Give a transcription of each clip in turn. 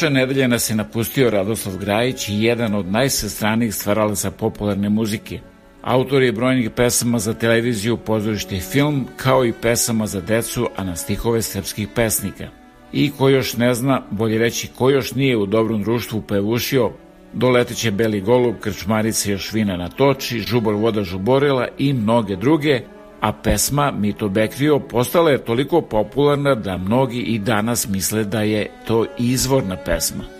Prošle nedelje nas je napustio Radoslav Grajić jedan od najsestranijih stvaralaca popularne muzike. Autor je brojnih pesama za televiziju, pozorište i film, kao i pesama za decu, a na stihove srpskih pesnika. i ko još ne zna, bolje reći ko još nije u dobrom društvu pevušio, doleteće Beli golub, Krčmarice još vina na toči, Žubor voda žuborila i mnoge druge, a pesma Mito Bekrio postala je toliko popularna da mnogi i danas misle da je to izvorna pesma.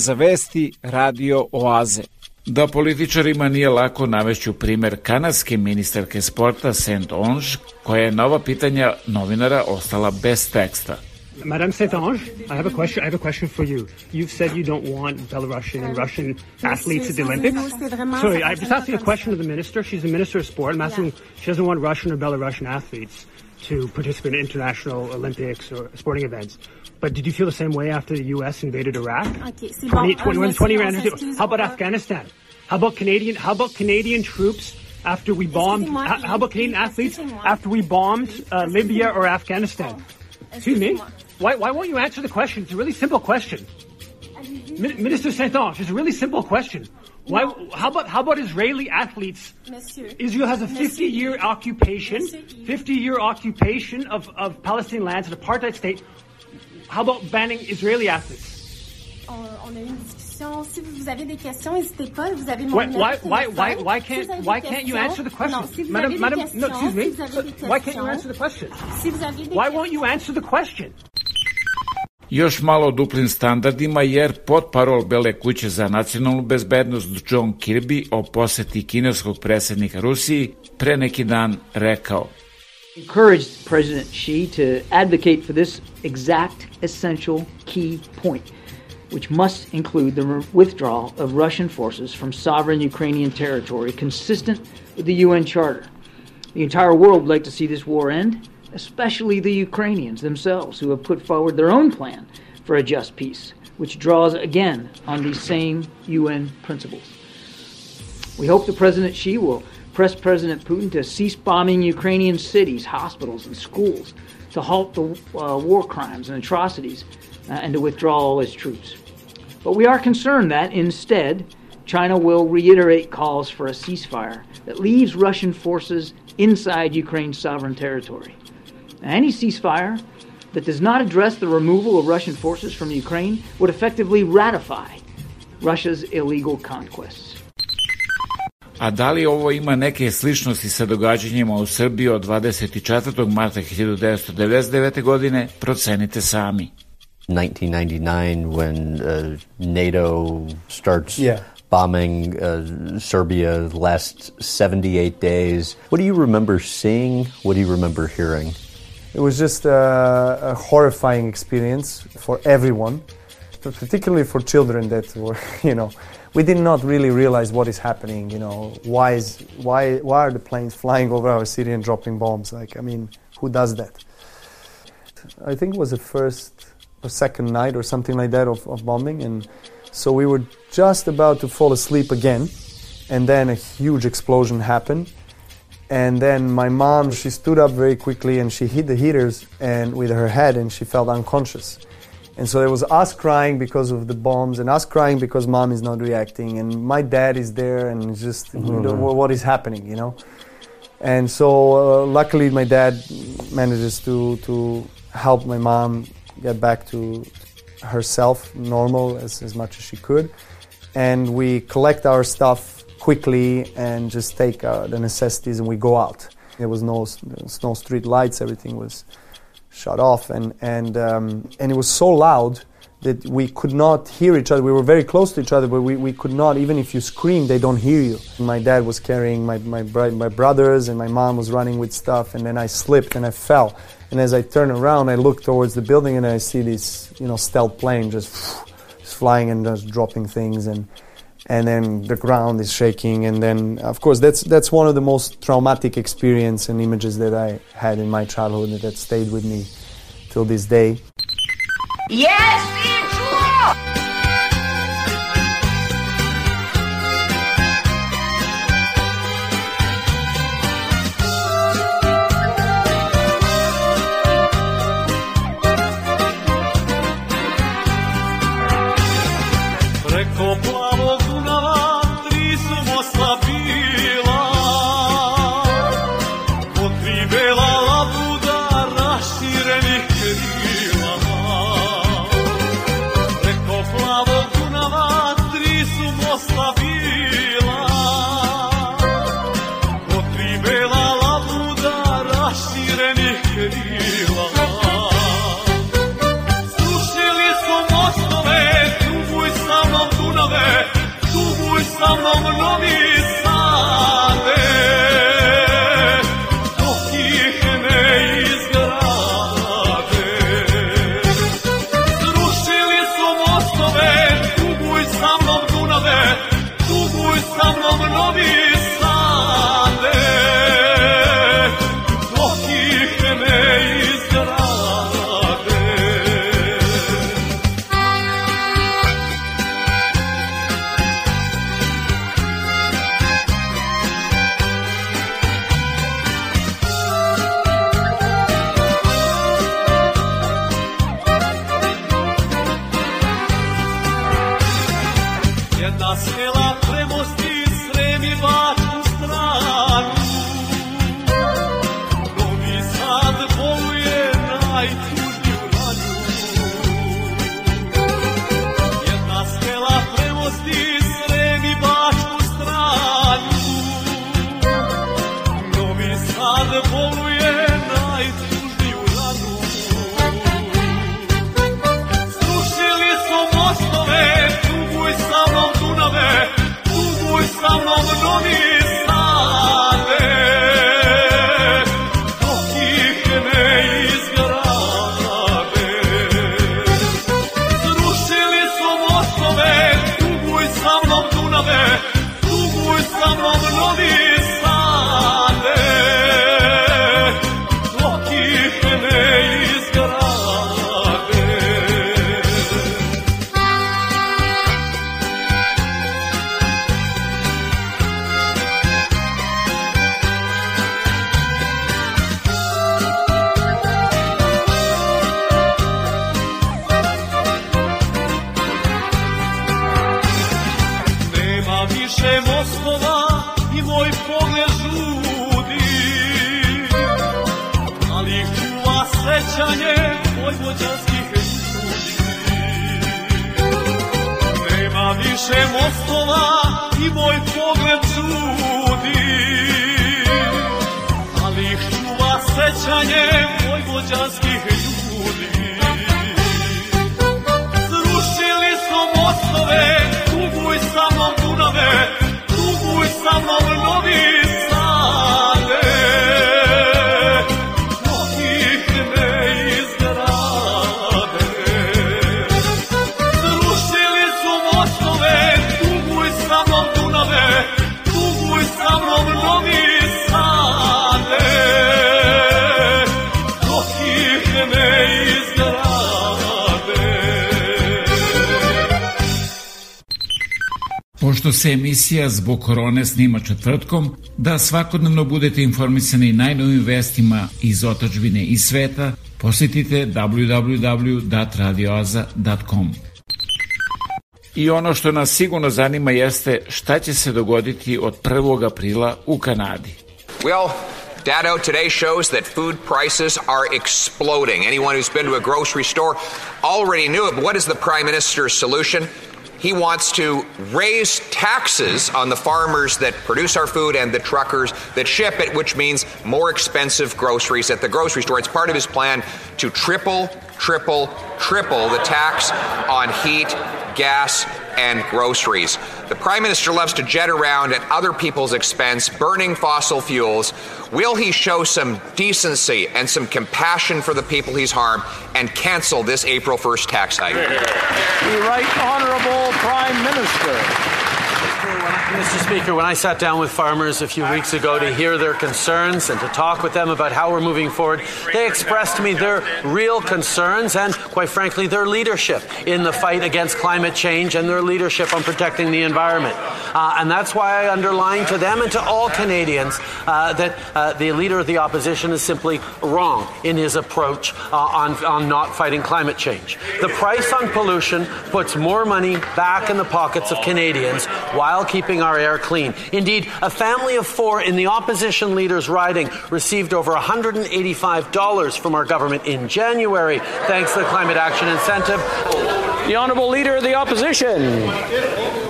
Za vesti Radio Oaze. Da političarima nije lako navešću primer kanadske ministarke sporta Saint Onge, koja je nova pitanja novinara ostala bez teksta. Madame Saint-Ange, I have a question. I have a question for you. You've said you don't want Belarusian and Russian athletes at the Olympics. Sorry, I'm just asking a question of the minister. She's the minister of sport. I'm asking. She doesn't want Russian or Belarusian athletes to participate in international Olympics or sporting events. But did you feel the same way after the U.S. invaded Iraq? Okay, 20, 20, 20 How about Afghanistan? How about Canadian? How about Canadian troops after we bombed? How, how about Canadian athletes after we bombed uh, Libya or Afghanistan? Excuse me. Why, why won't you answer the question? It's a really simple question. Minister Saint-Ange, it's a really simple question. Why? How about how about Israeli athletes? Monsieur. Israel has a 50-year occupation, 50-year occupation of, of Palestinian lands, an apartheid state. How about banning Israeli athletes? On, a une discussion. Si vous avez des questions, n'hésitez pas. Vous avez mon Why, numéro why, why, why, can't why can't you answer the question, Non, si vous madam? avez Madam, des no, excuse me. si vous avez des Why can't you answer the question? Si vous avez des Why questions- won't you answer the question? Još malo o duplim standardima jer Bele kuće za nacionalnu bezbednost John Kirby o poseti kineskog Rusiji pre neki dan rekao encouraged President Xi to advocate for this exact essential key point, which must include the withdrawal of Russian forces from sovereign Ukrainian territory consistent with the UN Charter. The entire world would like to see this war end, especially the Ukrainians themselves, who have put forward their own plan for a just peace, which draws again on these same UN principles. We hope that President Xi will press President Putin to cease bombing Ukrainian cities, hospitals, and schools, to halt the uh, war crimes and atrocities, uh, and to withdraw all his troops. But we are concerned that instead, China will reiterate calls for a ceasefire that leaves Russian forces inside Ukraine's sovereign territory. Any ceasefire that does not address the removal of Russian forces from Ukraine would effectively ratify Russia's illegal conquests. A da li ovo ima neke sličnosti sa događanjima u Srbiji od 24. marta 1999. godine, procenite sami. 1999 when uh, NATO starts Yeah. bombing uh, Serbia the last 78 days. What do you remember seeing? What do you remember hearing? It was just a, a horrifying experience for everyone, but particularly for children that were, you know, we did not really realize what is happening. You know, why is why why are the planes flying over our city and dropping bombs? Like, I mean, who does that? I think it was the first or second night or something like that of, of bombing, and so we were just about to fall asleep again, and then a huge explosion happened and then my mom she stood up very quickly and she hit the heaters and with her head and she felt unconscious. And so there was us crying because of the bombs and us crying because mom is not reacting and my dad is there and just you know, what is happening you know? And so uh, luckily my dad manages to to help my mom get back to herself normal as, as much as she could. And we collect our stuff quickly and just take uh, the necessities and we go out there was no, no street lights everything was shut off, and and um, and it was so loud that we could not hear each other. We were very close to each other, but we, we could not, even if you scream, they don't hear you. My dad was carrying my, my, my brothers, and my mom was running with stuff, and then I slipped and I fell. And as I turn around, I look towards the building, and I see this, you know, stealth plane just, just flying and just dropping things, and and then the ground is shaking, and then of course that's that's one of the most traumatic experience and images that I had in my childhood that stayed with me till this day. Yes! Pošto se emisija zbog korone snima četvrtkom, da svakodnevno budete informisani najnovim vestima iz otačbine i sveta, posjetite www.radioaza.com. I ono što nas sigurno zanima jeste šta će se dogoditi od 1. aprila u Kanadi. Well, Data today shows that food prices are exploding. Anyone who's been to a grocery store already knew it, but what is the Prime Minister's solution? He wants to raise taxes on the farmers that produce our food and the truckers that ship it, which means more expensive groceries at the grocery store. It's part of his plan to triple, triple, triple the tax on heat, gas, and groceries. The Prime Minister loves to jet around at other people's expense, burning fossil fuels. Will he show some decency and some compassion for the people he's harmed and cancel this April 1st tax hike? The Right Honourable Prime Minister. Mr. Speaker, when I sat down with farmers a few weeks ago to hear their concerns and to talk with them about how we're moving forward, they expressed to me their real concerns and, quite frankly, their leadership in the fight against climate change and their leadership on protecting the environment. Uh, and that's why I underline to them and to all Canadians uh, that uh, the leader of the opposition is simply wrong in his approach uh, on, on not fighting climate change. The price on pollution puts more money back in the pockets of Canadians while keeping our air clean. Indeed, a family of four in the opposition leader's riding received over $185 from our government in January thanks to the Climate Action Incentive. The Honourable Leader of the Opposition.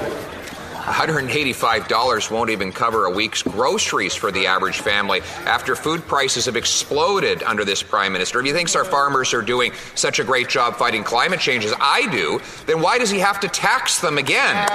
$185 won't even cover a week's groceries for the average family after food prices have exploded under this prime minister. If he thinks our farmers are doing such a great job fighting climate change as I do, then why does he have to tax them again uh,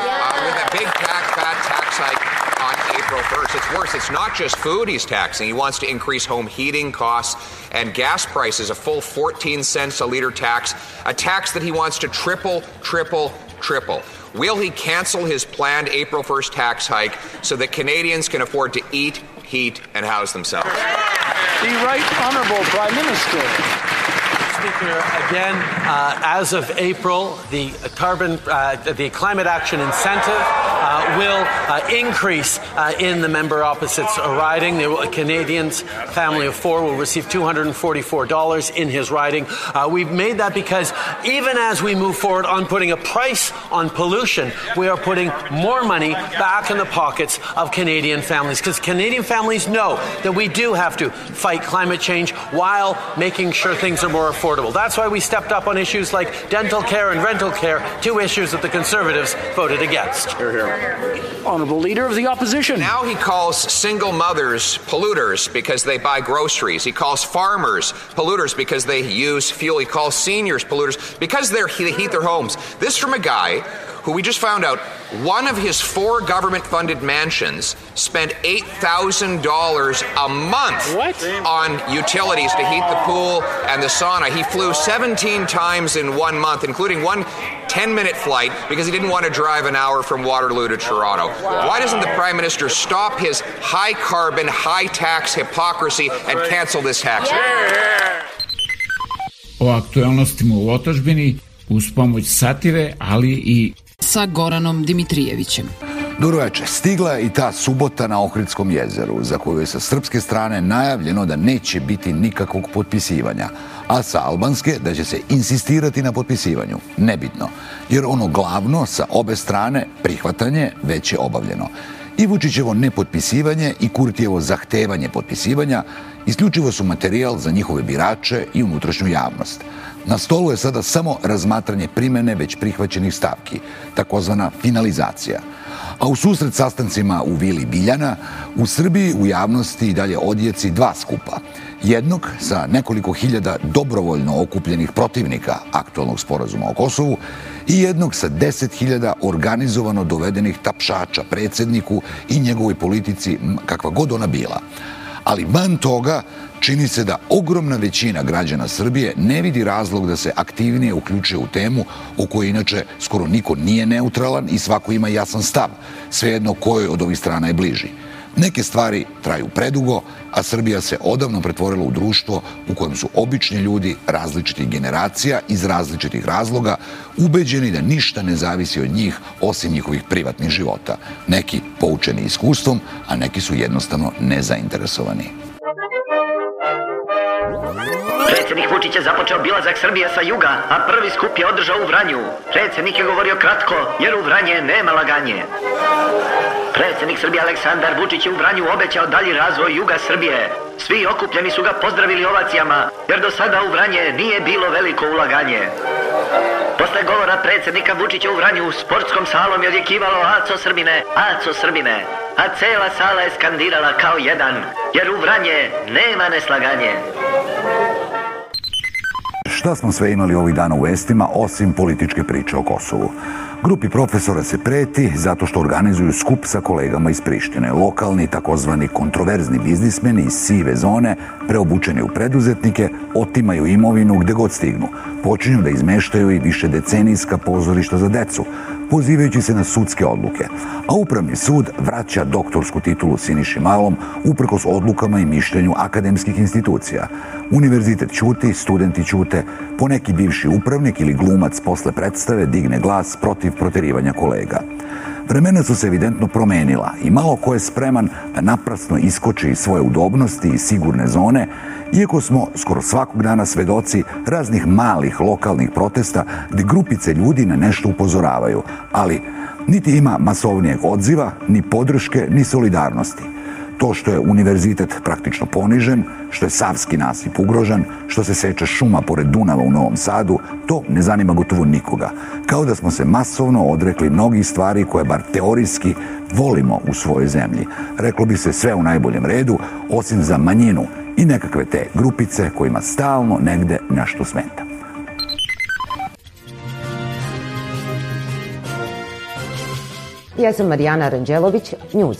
with a big tax, fat tax hike on April 1st? It's worse. It's not just food he's taxing. He wants to increase home heating costs and gas prices, a full 14 cents a liter tax, a tax that he wants to triple, triple, triple. Will he cancel his planned April 1st tax hike so that Canadians can afford to eat, heat, and house themselves? The Right Honourable Prime Minister. Speaker, again, uh, as of April, the carbon, uh, the climate action incentive uh, will uh, increase uh, in the member opposite's riding. The Canadians family of four will receive $244 in his riding. Uh, we've made that because even as we move forward on putting a price on pollution, we are putting more money back in the pockets of Canadian families because Canadian families know that we do have to fight climate change while making sure things are more affordable affordable. That's why we stepped up on issues like dental care and rental care, two issues that the Conservatives voted against. Here, here. Honourable Leader of the Opposition. Now he calls single mothers polluters because they buy groceries. He calls farmers polluters because they use fuel. He calls seniors polluters because they heat their homes. This from a guy who we just found out one of his four government funded mansions spent $8,000 a month what? on utilities to heat the pool and the sauna. He flew 17 times in one month, including one 10 minute flight because he didn't want to drive an hour from Waterloo to Toronto. Why doesn't the Prime Minister stop his high carbon, high tax hypocrisy and cancel this tax? O aktualnostima u otačbini uz pomoć satire, ali i sa Goranom Dimitrijevićem. Dobroveče, stigla je i ta subota na Ohridskom jezeru, za koju je sa srpske strane najavljeno da neće biti nikakvog potpisivanja, a sa albanske da će se insistirati na potpisivanju. Nebitno, jer ono glavno sa obe strane, prihvatanje, već je obavljeno. I Vučićevo nepotpisivanje i Kurtijevo zahtevanje potpisivanja isključivo su materijal za njihove birače i unutrašnju javnost – Na stolu je sada samo razmatranje primene već prihvaćenih stavki, takozvana finalizacija. A u susret sastancima u Vili Biljana, u Srbiji u javnosti i dalje odjeci dva skupa. Jednog sa nekoliko hiljada dobrovoljno okupljenih protivnika aktualnog sporazuma o Kosovu i jednog sa deset hiljada organizovano dovedenih tapšača predsedniku i njegovoj politici kakva god ona bila. Ali van toga čini se da ogromna većina građana Srbije ne vidi razlog da se aktivnije uključuje u temu o kojoj inače skoro niko nije neutralan i svako ima jasan stav, svejedno kojoj od ovih strana je bliži. Neke stvari traju predugo, a Srbija se odavno pretvorila u društvo u kojem su obični ljudi različitih generacija iz različitih razloga ubeđeni da ništa ne zavisi od njih osim njihovih privatnih života. Neki poučeni iskustvom, a neki su jednostavno nezainteresovani. Música Predsednik Vučić je započeo bilazak Srbije sa juga, a prvi skup je održao u Vranju. Predsednik je govorio kratko, jer u Vranje nema laganje. Predsednik Srbije Aleksandar Vučić je u Vranju obećao dalji razvoj juga Srbije. Svi okupljeni su ga pozdravili ovacijama, jer do sada u Vranje nije bilo veliko ulaganje. Posle govora predsjednika Vučića u Vranju, sportskom salom je odjekivalo Aco Srbine, Aco Srbine, a cela sala je skandirala kao jedan, jer u Vranje nema neslaganje. Šta smo sve imali ovih dana u vestima osim političke priče o Kosovu? Grupi profesora se preti zato što organizuju skup sa kolegama iz Prištine. Lokalni, takozvani kontroverzni biznismeni iz sive zone, preobučeni u preduzetnike, otimaju imovinu gde god stignu. Počinju da izmeštaju i više decenijska pozorišta za decu, pozivajući se na sudske odluke. A Upravni sud vraća doktorsku titulu Siniši Malom uprkos odlukama i mišljenju akademskih institucija. Univerzitet ćuti, studenti ćute, poneki bivši upravnik ili glumac posle predstave digne glas protiv proterivanja kolega. Vremena su se evidentno promenila i malo ko je spreman da naprasno iskoči iz svoje udobnosti i sigurne zone, iako smo skoro svakog dana svedoci raznih malih lokalnih protesta gde grupice ljudi na nešto upozoravaju, ali niti ima masovnijeg odziva, ni podrške, ni solidarnosti. To što je univerzitet praktično ponižen, što je savski nasip ugrožen, što se seče šuma pored Dunava u Novom Sadu, to ne zanima gotovo nikoga. Kao da smo se masovno odrekli mnogih stvari koje bar teorijski volimo u svojoj zemlji. Reklo bi se sve u najboljem redu, osim za manjinu i nekakve te grupice kojima stalno negde nešto smeta. Ja sam Marijana Ranđelović, News.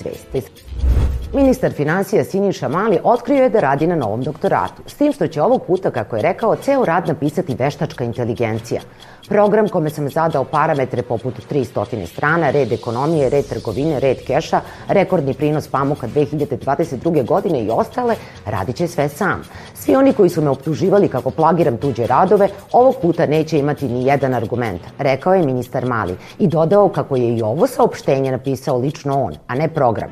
Ministar financija Siniša Mali otkrio je da radi na novom doktoratu, s tim što će ovog puta, kako je rekao, ceo rad napisati veštačka inteligencija. Program kome sam zadao parametre poput 300 strana, red ekonomije, red trgovine, red keša, rekordni prinos pamuka 2022. godine i ostale, radit će sve sam. Svi oni koji su me optuživali kako plagiram tuđe radove, ovog puta neće imati ni jedan argument, rekao je ministar Mali i dodao kako je i ovo saopštenje napisao lično on, a ne program.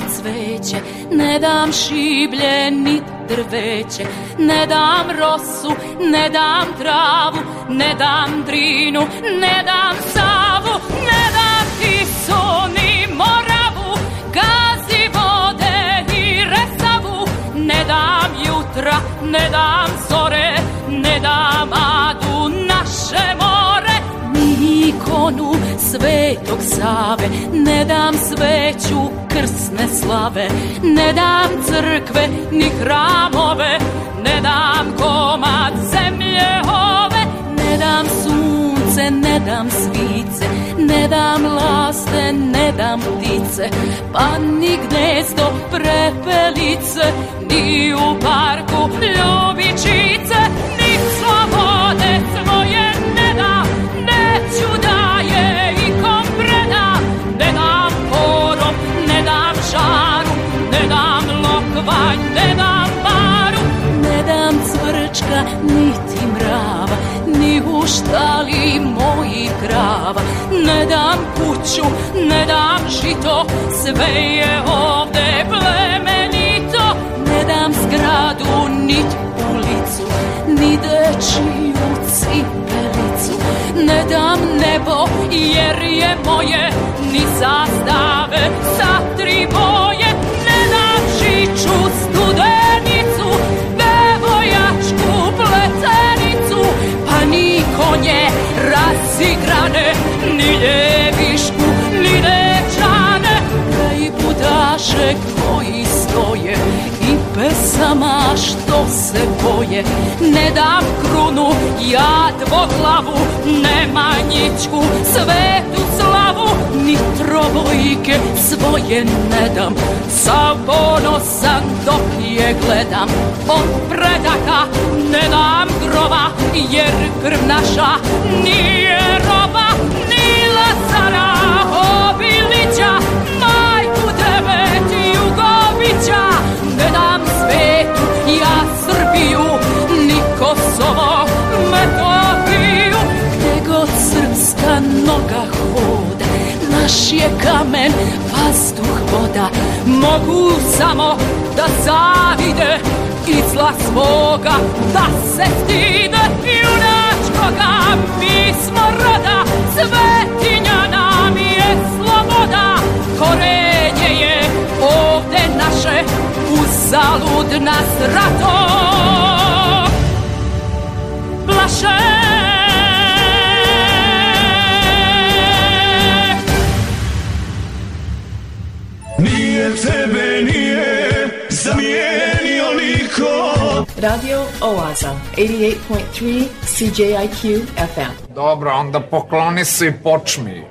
cveće, ne dam šiblje, ni drveće, ne dam rosu, ne dam travu, ne dam drinu, ne dam savu, ne dam tisu, ni moravu, gazi vode i resavu, ne dam jutra, ne dam ikonu svetog Save, ne dam sveću krsne slave, ne dam crkve ni hramove, ne dam komad zemlje ove, ne dam sunce, ne dam svice, ne dam laste, ne dam ptice, pa ni gnezdo prepelice, ni u parku ljubičice, žaru, ne dam lokvanj, ne dam paru, ne dam cvrčka, niti mrava, ni u štali mojih krava, ne dam kuću, ne dam žito, sve je ovde plemenito, ne dam zgradu, nit ulicu, ni dečiju cipelicu, ne dam nebo, jer je moje, ni zastave sa pesama što se boje. Ne dam krunu, ja dvoglavu, Nemanjićku, svetu slavu, ni trobojke svoje ne dam. Sav ponosan dok je gledam, od predaka ne dam grova, jer krv naša nije roba, ni Lazara Obilića, Kosovo, Metohiju. Gdje god srpska noga hode Naš je kamen, vazduh, voda. Mogu samo da zavide I zla svoga da se stide. Junačkoga, mi smo roda Svetinja nam je sloboda. Korenje je ovde naše Uzalud nas ratom. Nije tebe nije zamijenio niko Radio Oaza, 88.3 CJIQ FM. Dobro, onda pokloni se i počmi.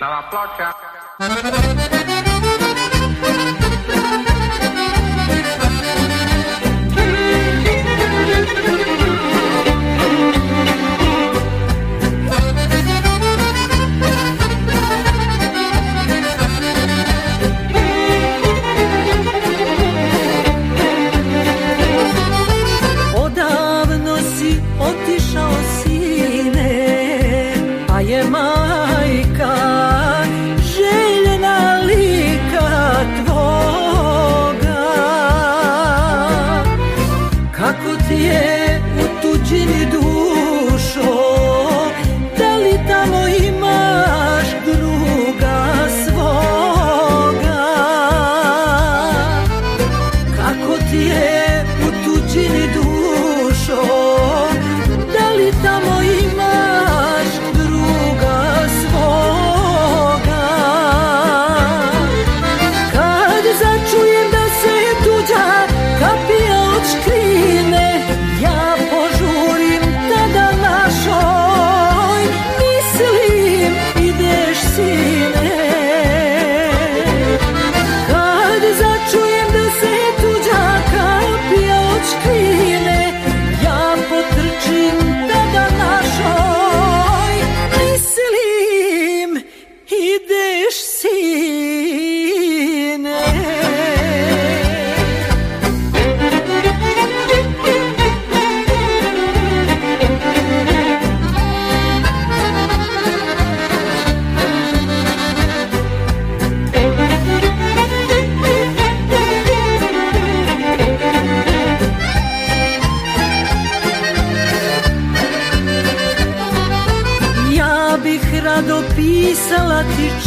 Dalla placca.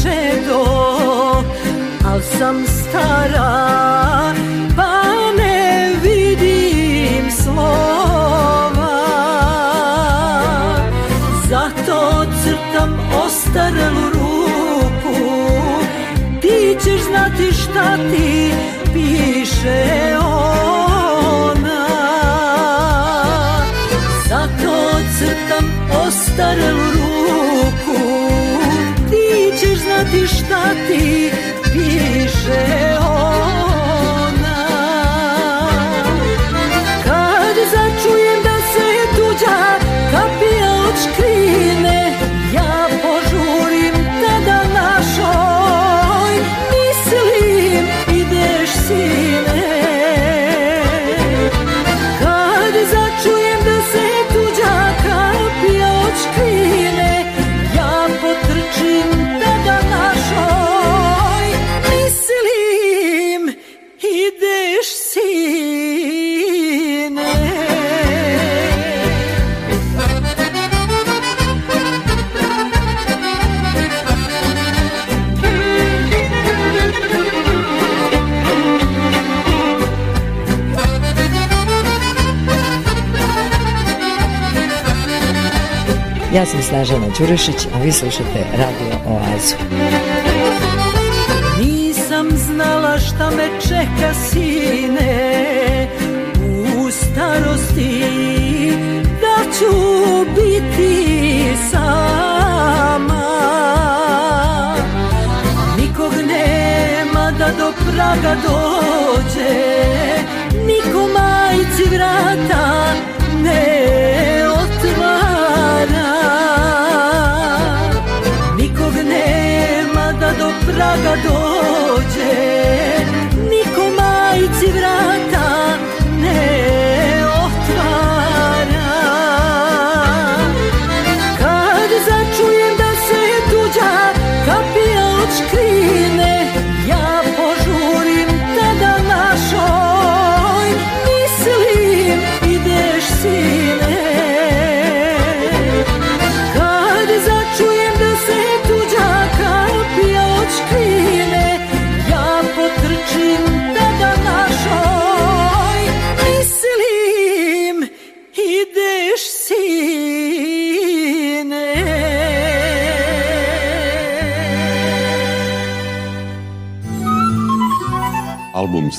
Čedo, al sam stara, pa ne vidim slova. Zato crtam ostarelu ruku, ti ćeš znati šta ti piše ona. Zato crtam ostarelu ruku znati šta ti piše Ja sam Snežana Đurišić, a vi slušate Radio Oazu. Nisam znala šta me čeka sine u starosti da ću biti sama Nikog nema da do praga dođe Niko majci vrata da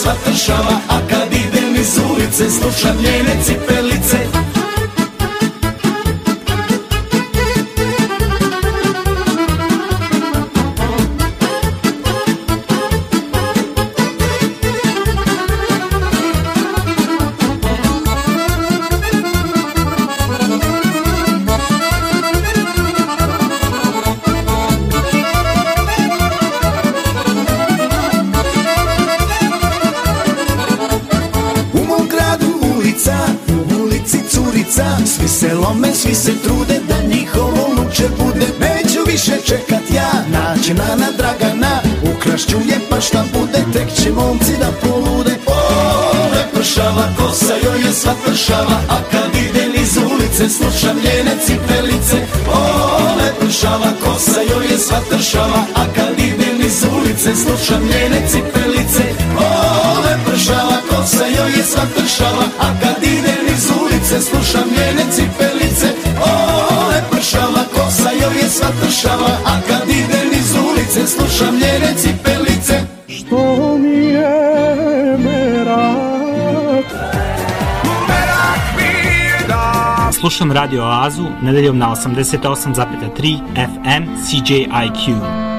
Kosa, joj svi se trude da njihovo luče bude. Neću više čekat ja, naći na Dragana Ukrašću je pa šta bude, tek će momci da polude. O, lepršava kosa, joj je sva tršava A kad ide niz ulice, slušam njene cipelice. O, lepršava kosa, joj je sva tršava A kad ide niz ulice, slušam njene cipelice. O, lepršava kosa, joj je sva tršava A kad ide niz ulice, slušam njene je tršava A kad ide niz ulice, slušam njene cipelice Što mi je merak Slušam Radio Oazu nedeljom na 88,3 FM CJIQ.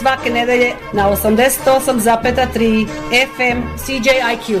Svake nedelje na 88,3 FM CJIQ.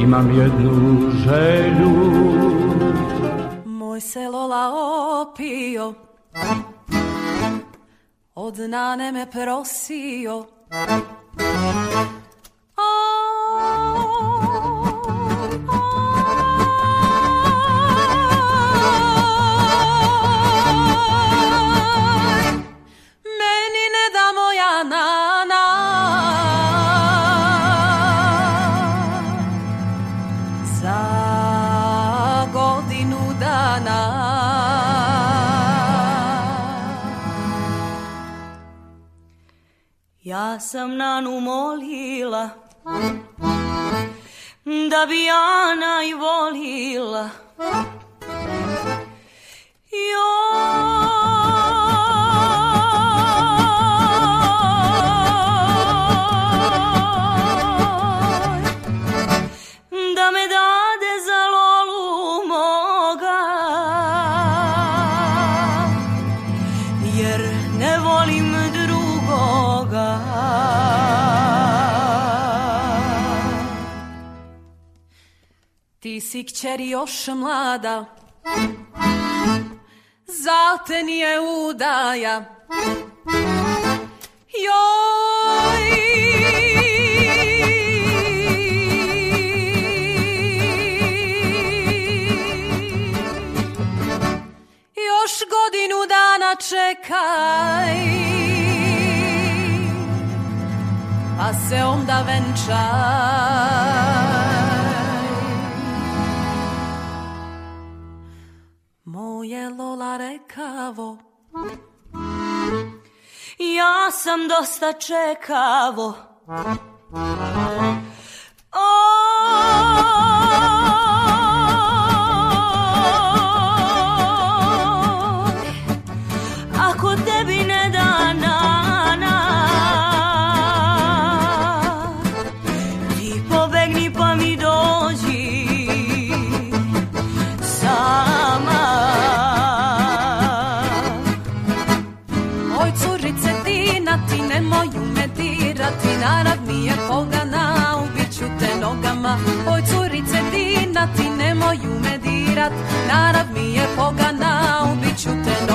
Imam jednu želju. Moj se Lola opio Od nane me prosio Ja sam nanu molila Da bi Ana i volila. Joj, si kćeri još mlada. Za te nije udaja. Joj! Još godinu dana čekaj. Pa se onda venčaj Moje Lola rekavo. Ja sam dosta čekavo ti nemoju me dirat Narav mi je pogana Ubiću te nogama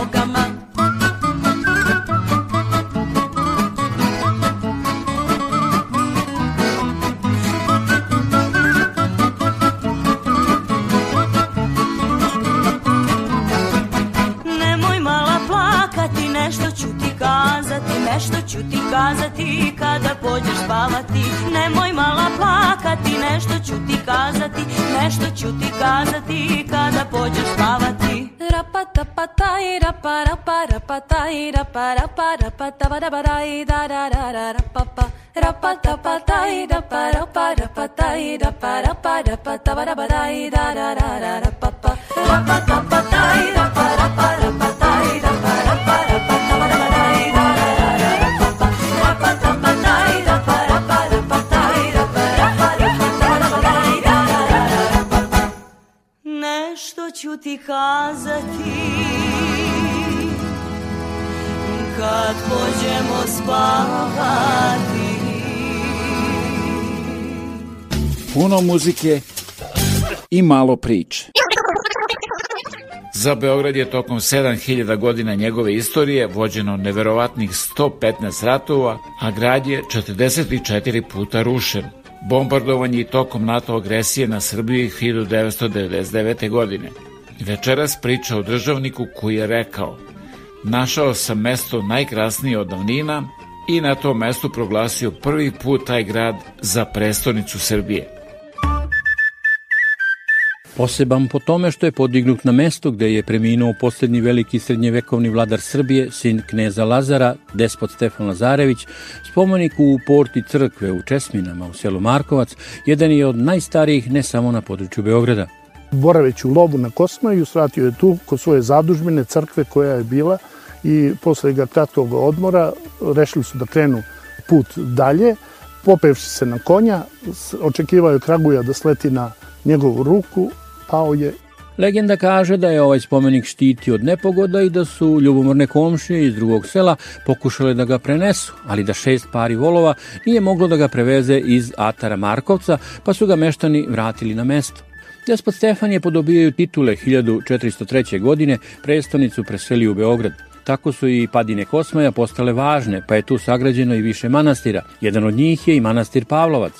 ti kazati, nešto ću ti kazati kada pođeš spavati. Rapata pataj, rapa rapa rapa taj, rapa rapa rapa tava rapa daj, da da da da rapa pa. Rapata pataj, rapa rapa rapa taj, rapa rapa rapa tava rapa daj, da da da da rapa pa. Rapata pataj, rapa rapa rapa taj, rapa rapa rapa ti kazati kad pođemo spavati. Puno muzike i malo priče. Za Beograd je tokom 7000 godina njegove istorije vođeno neverovatnih 115 ratova, a grad je 44 puta rušen. Bombardovanje i tokom NATO agresije na Srbiji 1999. godine. Večeras priča o državniku koji je rekao Našao sam mesto najkrasnije od davnina i na tom mestu proglasio prvi put taj grad za prestonicu Srbije. Poseban po tome što je podignut na mesto gde je preminuo poslednji veliki srednjevekovni vladar Srbije, sin kneza Lazara, despot Stefan Lazarević, spomenik u porti crkve u Česminama u selu Markovac, jedan je od najstarijih ne samo na području Beograda. Boraveći u lovu na Kosmaju, svratio je tu kod svoje zadužbine crkve koja je bila i posle ga kratkog odmora rešili su da krenu put dalje, popevši se na konja, očekivao je Kraguja da sleti na njegovu ruku, pao je. Legenda kaže da je ovaj spomenik štiti od nepogoda i da su ljubomorne komšije iz drugog sela pokušale da ga prenesu, ali da šest pari volova nije moglo da ga preveze iz Atara Markovca, pa su ga meštani vratili na mesto. Despot Stefan je podobijaju titule 1403. godine prestonicu preselio u Beograd. Tako su i padine Kosmaja postale važne, pa je tu sagrađeno i više manastira. Jedan od njih je i manastir Pavlovac.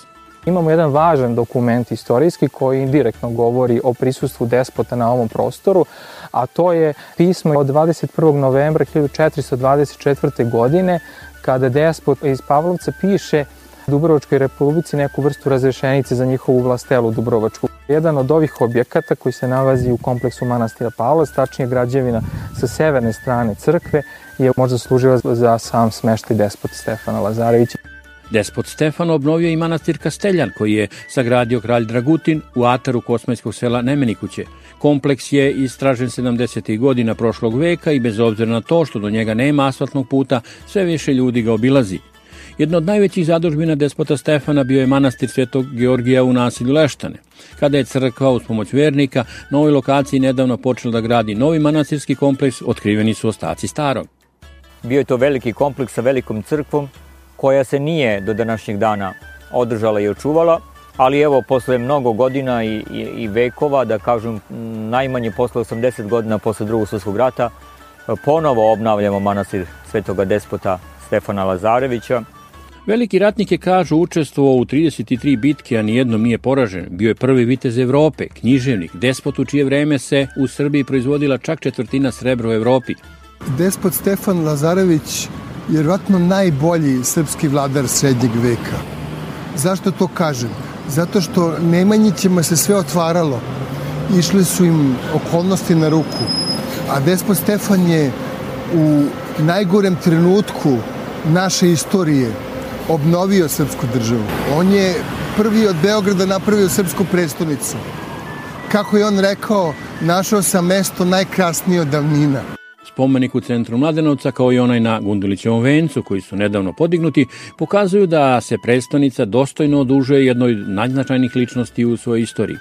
Imamo jedan važan dokument istorijski koji indirektno govori o prisustvu despota na ovom prostoru, a to je pismo od 21. novembra 1424. godine kada despot iz Pavlovca piše Dubrovačkoj republici neku vrstu razrešenice za njihovu vlastelu Dubrovačku. Jedan od ovih objekata koji se nalazi u kompleksu manastira Pavlac, tačnije građevina sa severne strane crkve, je možda služila za sam smeštaj despota Stefana Lazarevića. Despot Stefan obnovio i manastir Kasteljan, koji je sagradio kralj Dragutin u ataru kosmajskog sela Nemenikuće. Kompleks je istražen 70. godina prošlog veka i bez obzira na to što do njega nema asfaltnog puta, sve više ljudi ga obilazi. Jedna od najvećih zadužbina despota Stefana bio je manastir Svetog Georgija u nasilju Leštane. Kada je crkva uz pomoć vernika na ovoj lokaciji nedavno počela da gradi novi manastirski kompleks, otkriveni su ostaci starog. Bio je to veliki kompleks sa velikom crkvom koja se nije do današnjeg dana održala i očuvala, ali evo posle mnogo godina i, i, i vekova, da kažem najmanje posle 80 godina posle drugog svjetskog rata, ponovo obnavljamo manastir svetoga despota Stefana Lazarevića, Veliki ratnik je, kažu, učestvovao u 33 bitke, a nijednom nije poražen. Bio je prvi vitez Evrope, književnik, despot u čije vreme se u Srbiji proizvodila čak četvrtina srebra u Evropi. Despot Stefan Lazarević je vjerojatno najbolji srpski vladar srednjeg veka. Zašto to kažem? Zato što Nemanjićima se sve otvaralo. Išli su im okolnosti na ruku. A despot Stefan je u najgorem trenutku naše istorije obnovio srpsku državu. On je prvi od Beograda napravio srpsku prestonicu. Kako je on rekao, našao sam mesto najkrasnije od davnina. Spomenik u centru Mladenovca kao i onaj na Gundulićevom vencu koji su nedavno podignuti pokazuju da se prestonica dostojno odužuje jednoj najznačajnijih ličnosti u svojoj istoriji.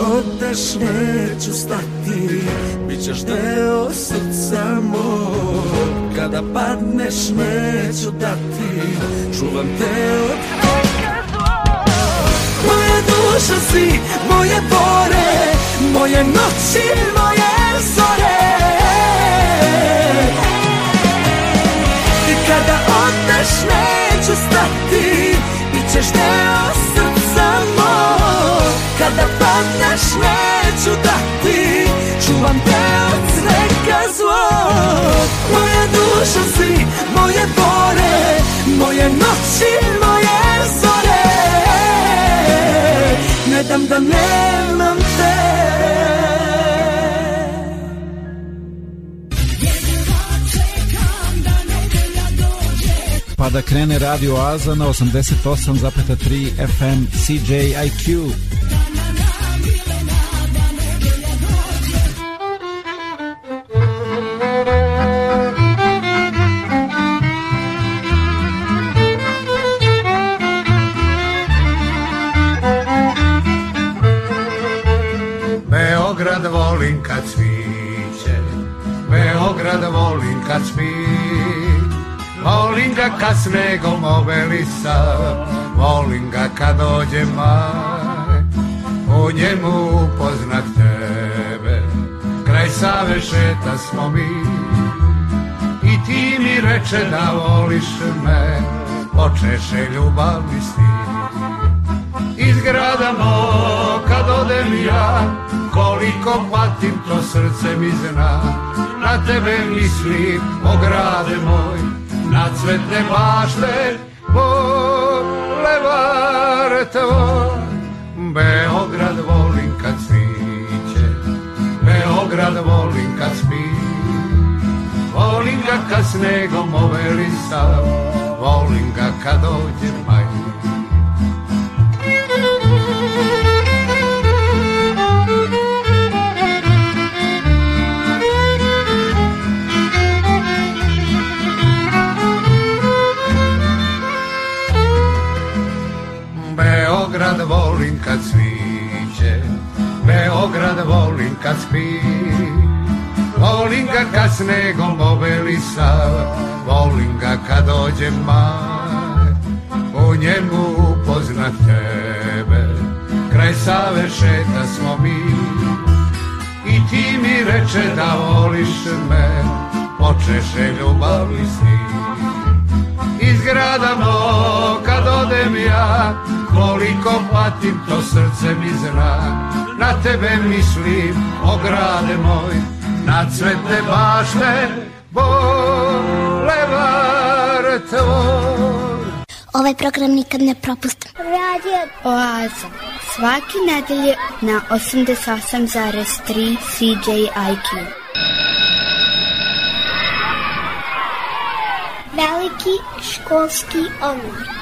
Odeš neću stati. Bićeš deo srca mog. Kada padneš neću dati. Čuvam te od Moja duša si, moje bore Moje noći, moje zore. I kada odeš neću stati Bićeš deo srca Kada padneš neću dati Čuvam te od svega zlog Moja duša si, moje bore Moje noći, moje zore. Ne dam da nemam te. Pa da krene Radio Oaza na 88,3 FM CJIQ. Kad snegom obelisa, volim ga kad dođe maj, u njemu upoznat tebe, kraj Save šeta smo mi, i ti mi reče da voliš me, počeše ljubavni stil. Iz grada mog kad odem ja Koliko patim to srce mi zna. Na tebe mislim o grade moj Na cvetne bašte Boulevard tvoj Beograd volim kad sviće Beograd volim kad spi. Volim ga kad snegom ovelisa Volim ga kad dođe maj Beograd volim kad sviće Beograd volim kad spi. Volim ga kad snegom obelisa Volim ga kad dođe maj. U njemu upoznat tebe. Kraj Save šeta smo mi. I ti mi reče da voliš me. Počeše ljubavi s njim. Iz grada mog kad odem ja Koliko patim to srce mi zna Na tebe mislim o grade moj Na cvete bašte Bolevar tvoj Ovaj program nikad ne propustim. Radio Oaza. Svaki nedelje na 88,3 CJIQ. Veliki školski omor.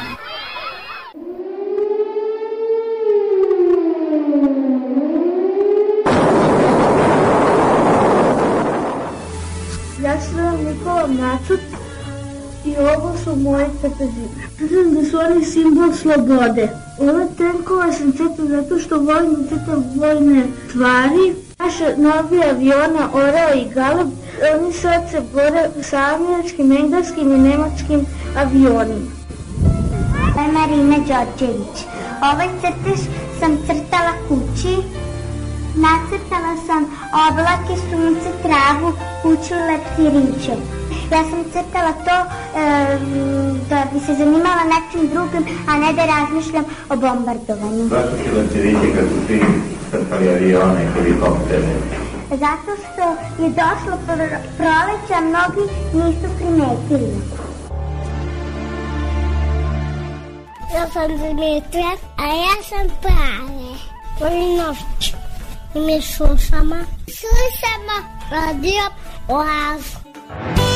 Ovo su moje crtežine. Mislim da su oni simbol slobode. Ove tenkove sam crtao zato što volim da vojne stvari. Naša novi aviona Orao i Galeb, oni sad se bore sa američkim, engleskim i nemačkim avionima. Je Marina Đorđević. Ovaj crtež sam crtala kući. Nacrtala sam oblake, sunce, travu, kuću, leptiriće. Ja sam crtala to e, da bi se zanimala nečim drugim, a ne da razmišljam o bombardovanju. Zašto si leptiriće kad su svi crtali avione i helikoptere? Zato što je došlo pro- proleće, a mnogi nisu primetili. Ja sam Dimitra, a ja sam Prave. Volim noć. I mi slušamo. Slušamo radio Oazu. Proleće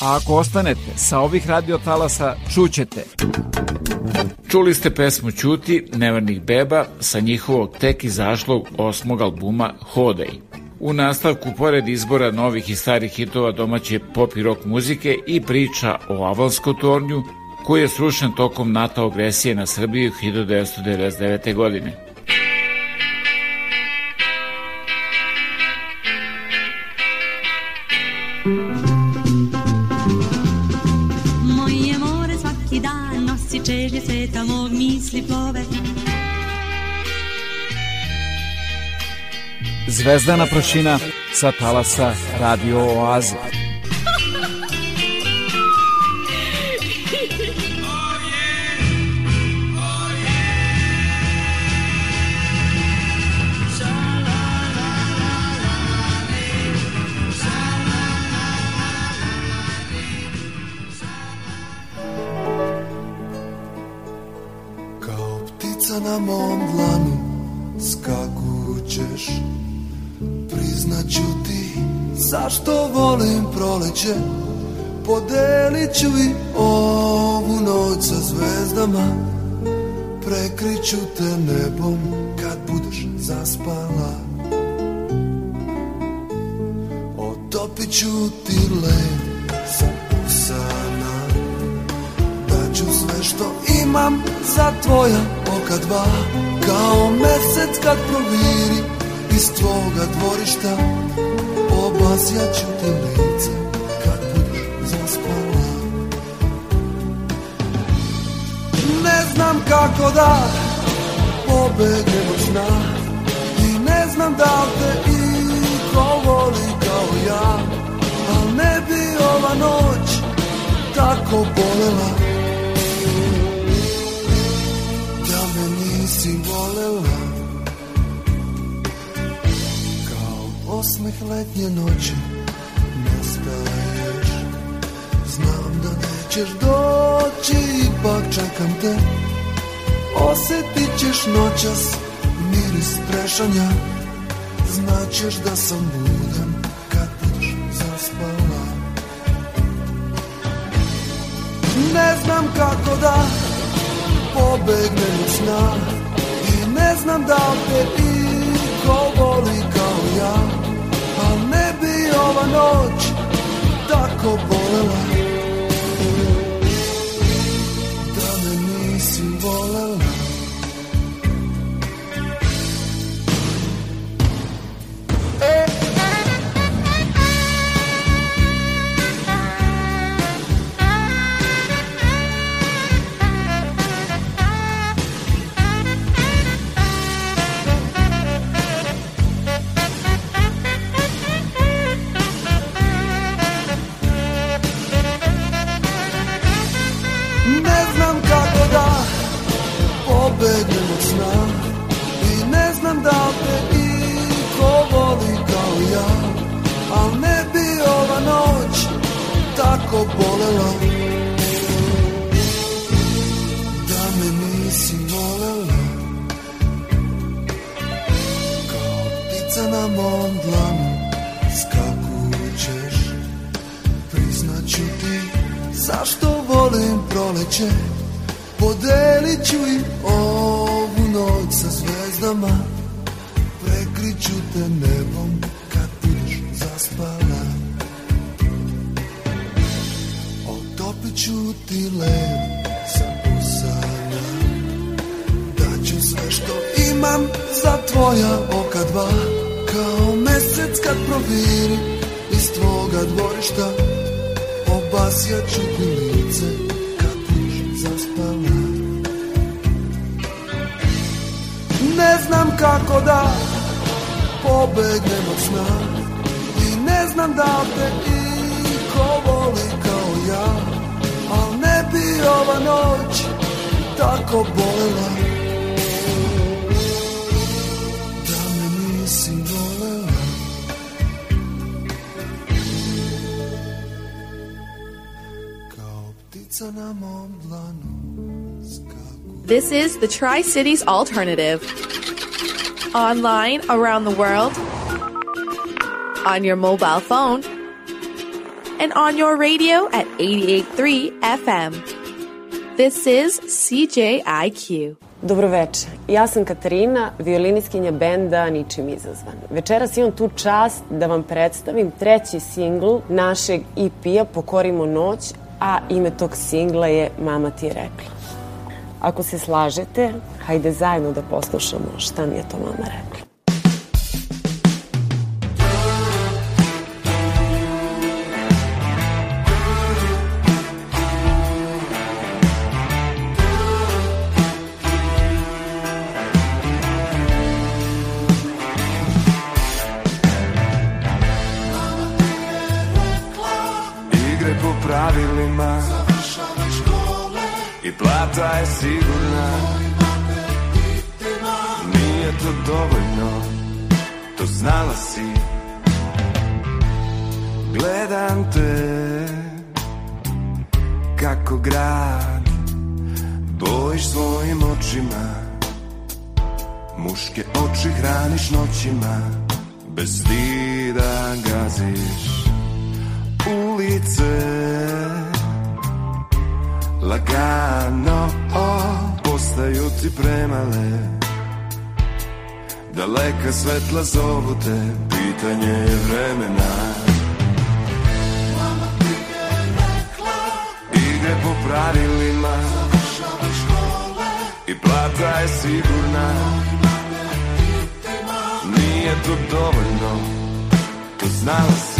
A ako ostanete sa ovih radiotalasa, čućete. Čuli ste pesmu Ćuti, Nevernih beba, sa njihovog tek izašlog osmog albuma Hodej. U nastavku, pored izbora novih i starih hitova domaće pop i rock muzike i priča o Avalskom tornju, koji je srušen tokom NATO agresije na Srbiju 1999. godine. Zvezdana prašina sa talasa Radio Oaze. Kao ptica na mom zašto volim proleće? Podelit ću i ovu noć sa zvezdama. Prekriću te nebom kad budeš zaspala. Otopit ću ti led sa usana. Daću sve što imam za tvoja oka dva. Kao mesec kad proviri iz tvoga dvorišta Obasjaću ti lice kad budeš zaspala Ne znam kako da pobegnem od sna I ne znam da te iko voli kao ja Al ne bi ova noć tako bolela osmeh letnje noći nestaješ Znam da nećeš doći, ipak čekam te. Osetit ćeš noćas miris prešanja. Znaćeš da sam budan kad budeš zaspala. Ne znam kako da pobegnem sna I ne znam da te iko voli kao ja ova noć tako bolela zašto volim proleće? Podelit ću i ovu noć sa zvezdama. Prekriću te nebom kad budeš zaspala. Otopit ću ti led sa usana Daću sve što imam za tvoja oka dva. Kao mesec kad proviri iz tvoga dvorišta Obasjaću ti lice kad budeš zaspala. Ne znam kako da pobegnem od sna I ne znam da te iko voli kao ja Al ne bi ova noć tako bolela This is the Tri Cities Alternative. Online around the world, on your mobile phone, and on your radio at 883 FM. This is CJIQ. Dobroveče, ja sam Katarina, violiniskinja benda Ničim izazvan. Večeras imam tu čast da vam predstavim treći singl našeg EP-a Pokorimo noć, a ime tog singla je Mama ti je rekla. Ako se slažete, hajde zajedno da poslušamo šta mi je to mama rekla. Plata je sigurna. Nije to dovoljno To znala si. Gledam te Kako grad Bojiš svojim očima. Muške oči hraniš noćima Bez stida gaziš ulice Lagano postaju ti premale. Daleka svetla zovu te, pitanje je vremena. Ide po pravilima. I plata je sigurna. Nije to dovoljno, to znala si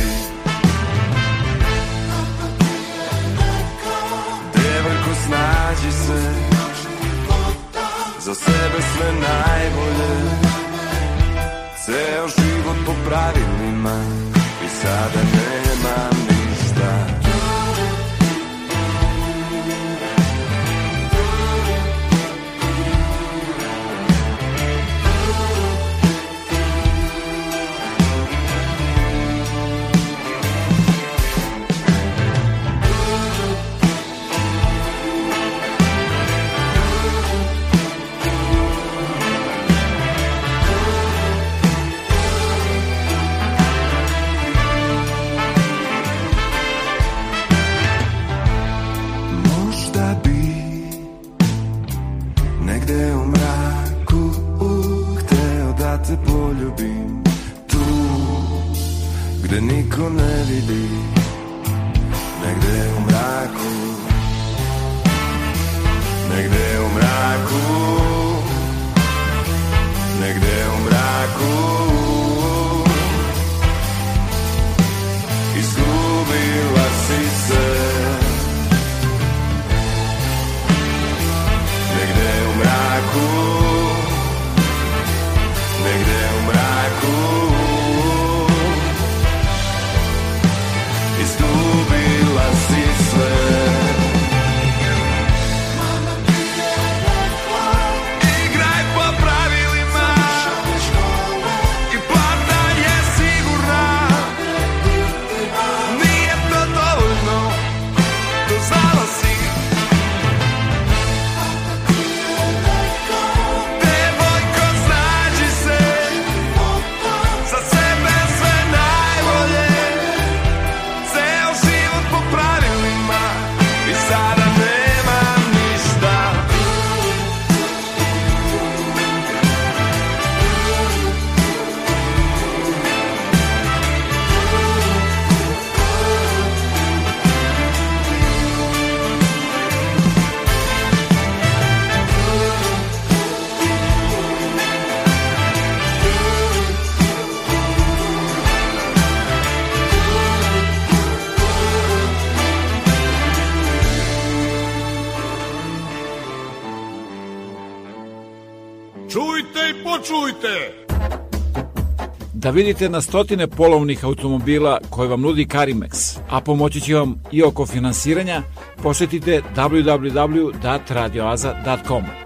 snađi se. Za sebe sve najbolje. Ceo život po pravilima I sada nemam niko vidite na stotine polovnih automobila koje vam nudi Carimex, a pomoći će vam i oko finansiranja, posetite www.radioaza.com.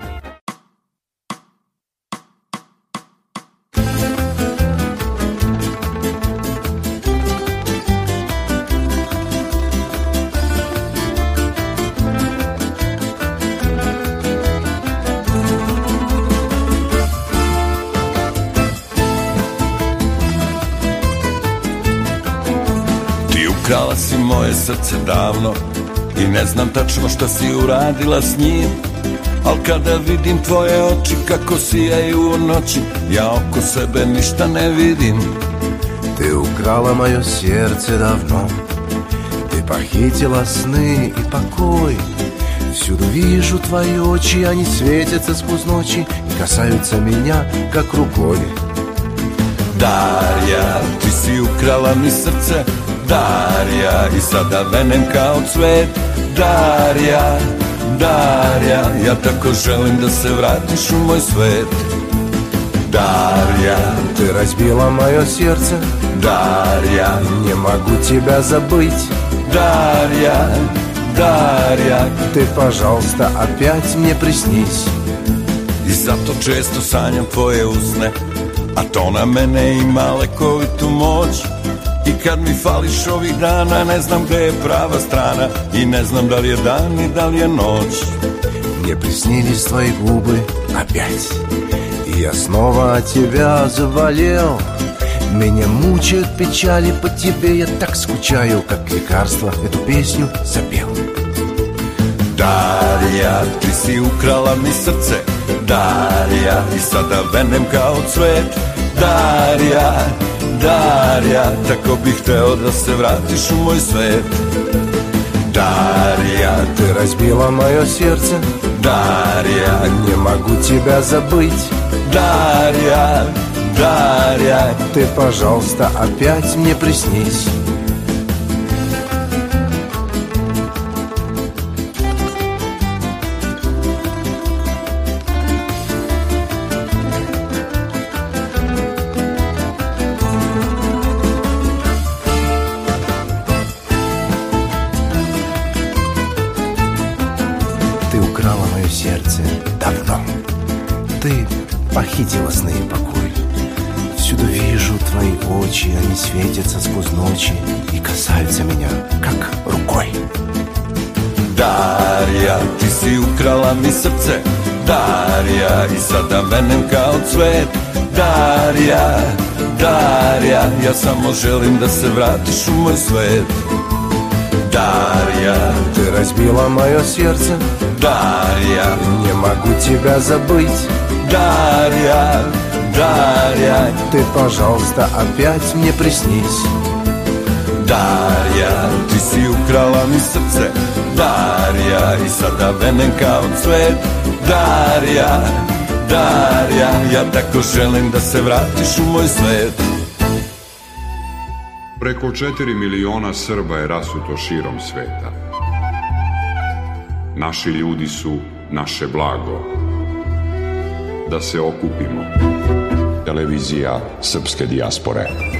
srce davno I ne znam tačno šta si uradila s njim Al kada vidim tvoje oči kako sijaju u noći Ja oko sebe ništa ne vidim. Ты украла мое сердце давно Ты похитила сны и покой Всюду вижу твои очи, они светятся сквозь ночи И касаются меня, как рукой Darja, ti si ukrala mi srce Darja, i sada venem kao cvet. Darja, Darja, ja tako želim da se vratiš u moj svet. Darja, Ты разбила мое сердце Дарья, Не могу тебя забыть Дарья, Дарья Ты, пожалуйста, опять мне приснись I zato često sanjam tvoje usne A to na mene ima lekovitu moć I kad mi fališ ovih dana Ne znam gde je prava strana I ne znam da li je dan i da li je noć Мне приснились твои губы опять И я снова тебя заболел Меня мучают печали по тебе Я так скучаю, как лекарство Эту песню запел Darija, ti si ukrala mi srce Darija, i sada venem kao cvet Darija, Darija, tako bih hteo da se vratiš u moj svet Дарья, ты разбила мое сердце. Дарья, не могу тебя забыть. Дарья, Дарья Ты, пожалуйста, опять мне приснись ukrala mi srce Darija, i sada venem kao cvet Darija, Darija, ja samo želim da se vratiš u moj svet Дарья, ты разбила мое сердце Дарья, не могу тебя забыть Дарья, Дарья Ты, пожалуйста, опять мне приснись Darja, ti si ukrala mi srce Darja, i sada venem kao cvet Darja, Darja, ja tako želim da se vratiš u moj svet Preko 4 miliona Srba je rasuto širom sveta. Naši ljudi su naše blago da se okupimo. Televizija Srpske dijaspore.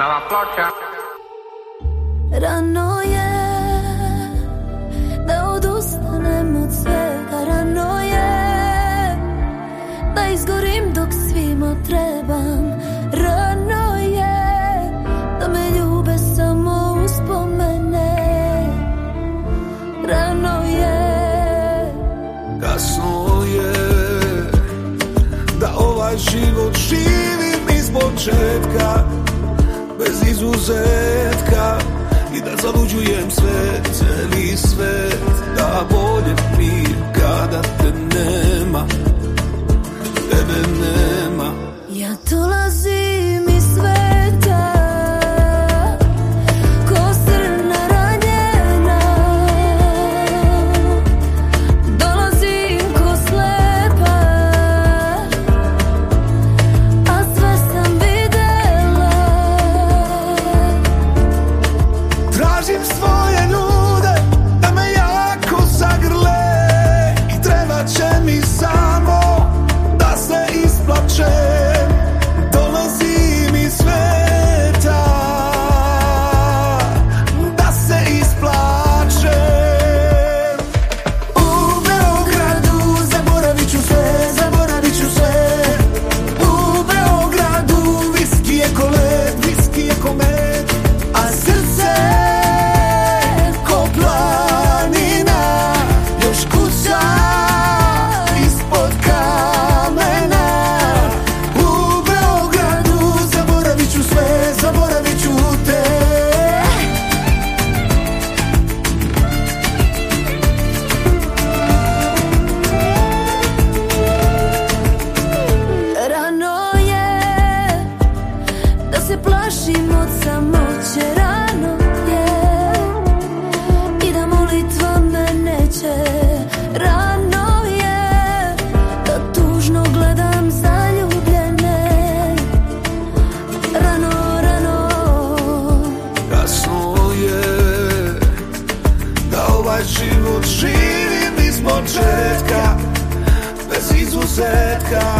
Nova ploča. Rano je da odustanem od svega. Rano je da izgorim dok svima trebam. Rano je da me ljube samo uspomene. Rano je Kasno je da ovaj život živim iz početka izuzetka I da zaluđujem sve, celi svet Da bolje mi kada te nema Tebe nema. Ja dolazim Bez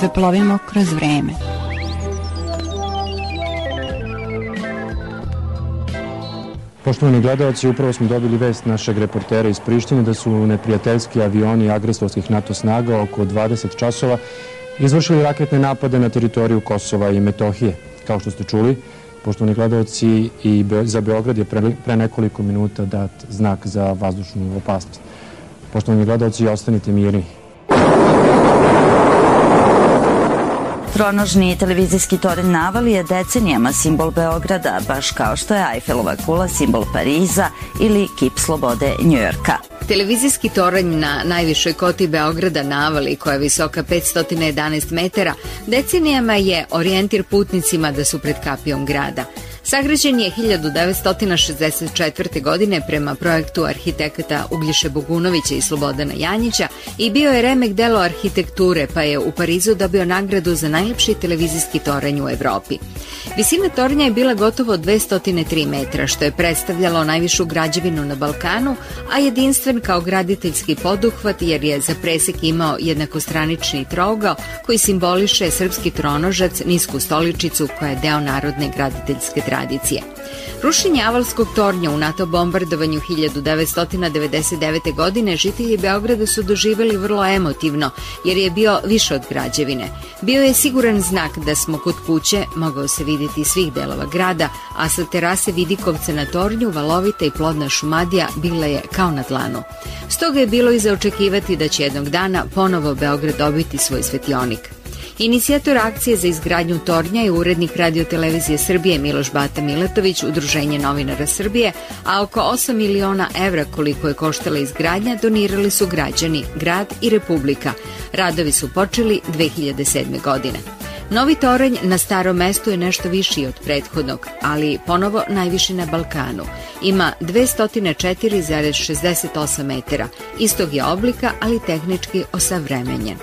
Zaplovimo kroz vreme. Poštovani gledalci, upravo smo dobili vest našeg reportera iz Prištine da su neprijateljski avioni agresorskih NATO snaga oko 20 časova izvršili raketne napade na teritoriju Kosova i Metohije. Kao što ste čuli, poštovani gledalci, i za Beograd je pre, pre nekoliko minuta dat znak za vazdušnu opasnost. Poštovani gledalci, ostanite mirni. Tronožni televizijski toranj Naval je decenijama simbol Beograda, baš kao što je Eiffelova kula simbol Pariza ili kip slobode Njujorka. Televizijski toranj na najvišoj koti Beograda Navali, koja je visoka 511 metara, decenijama je orijentir putnicima da su pred kapijom grada. Sagrađen je 1964. godine prema projektu arhitekata Uglješe Bogunovića i Slobodana Janjića i bio je remek delo arhitekture, pa je u Parizu dobio nagradu za najlepši televizijski toranj u Evropi. Visina tornja je bila gotovo 203 metra, što je predstavljalo najvišu građevinu na Balkanu, a jedinstven kao graditeljski poduhvat jer je za presek imao jednakostranični trougao koji simboliše srpski tronožac, nisku stoličicu koja je deo narodne graditeljske tradicije. Rušenje Avalskog tornja u NATO bombardovanju 1999. godine žitelji Beograda su doživeli vrlo emotivno, jer je bio više od građevine. Bio je siguran znak da smo kod kuće, mogao se vidjeti svih delova grada, a sa terase Vidikovca na tornju valovita i plodna šumadija bila je kao na dlanu. Stoga je bilo i za očekivati da će jednog dana ponovo Beograd dobiti svoj svetionik. Inicijator akcije za izgradnju tornja je urednik radiotelevizije Srbije Miloš Bata Milatović, Udruženje novinara Srbije, a oko 8 miliona evra koliko je koštala izgradnja donirali su građani, grad i republika. Radovi su počeli 2007. godine. Novi toranj na starom mestu je nešto viši od prethodnog, ali ponovo najviši na Balkanu. Ima 204,68 metara, istog je oblika, ali tehnički osavremenjen.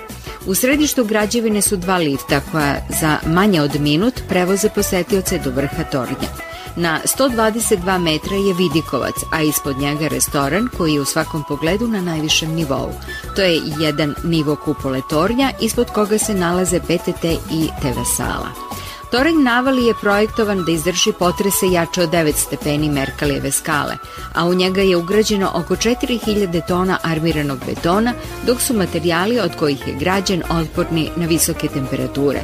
U središtu građevine su dva lifta koja za manje od minut prevoze posetioce do vrha tornja. Na 122 metra je Vidikovac, a ispod njega restoran koji je u svakom pogledu na najvišem nivou. To je jedan nivo kupole tornja ispod koga se nalaze PTT i TV sala. Toranj Navali je projektovan da izdrži potrese jače od 9 stepeni Merkalijeve skale, a u njega je ugrađeno oko 4000 tona armiranog betona, dok su materijali od kojih je građen otporni na visoke temperature.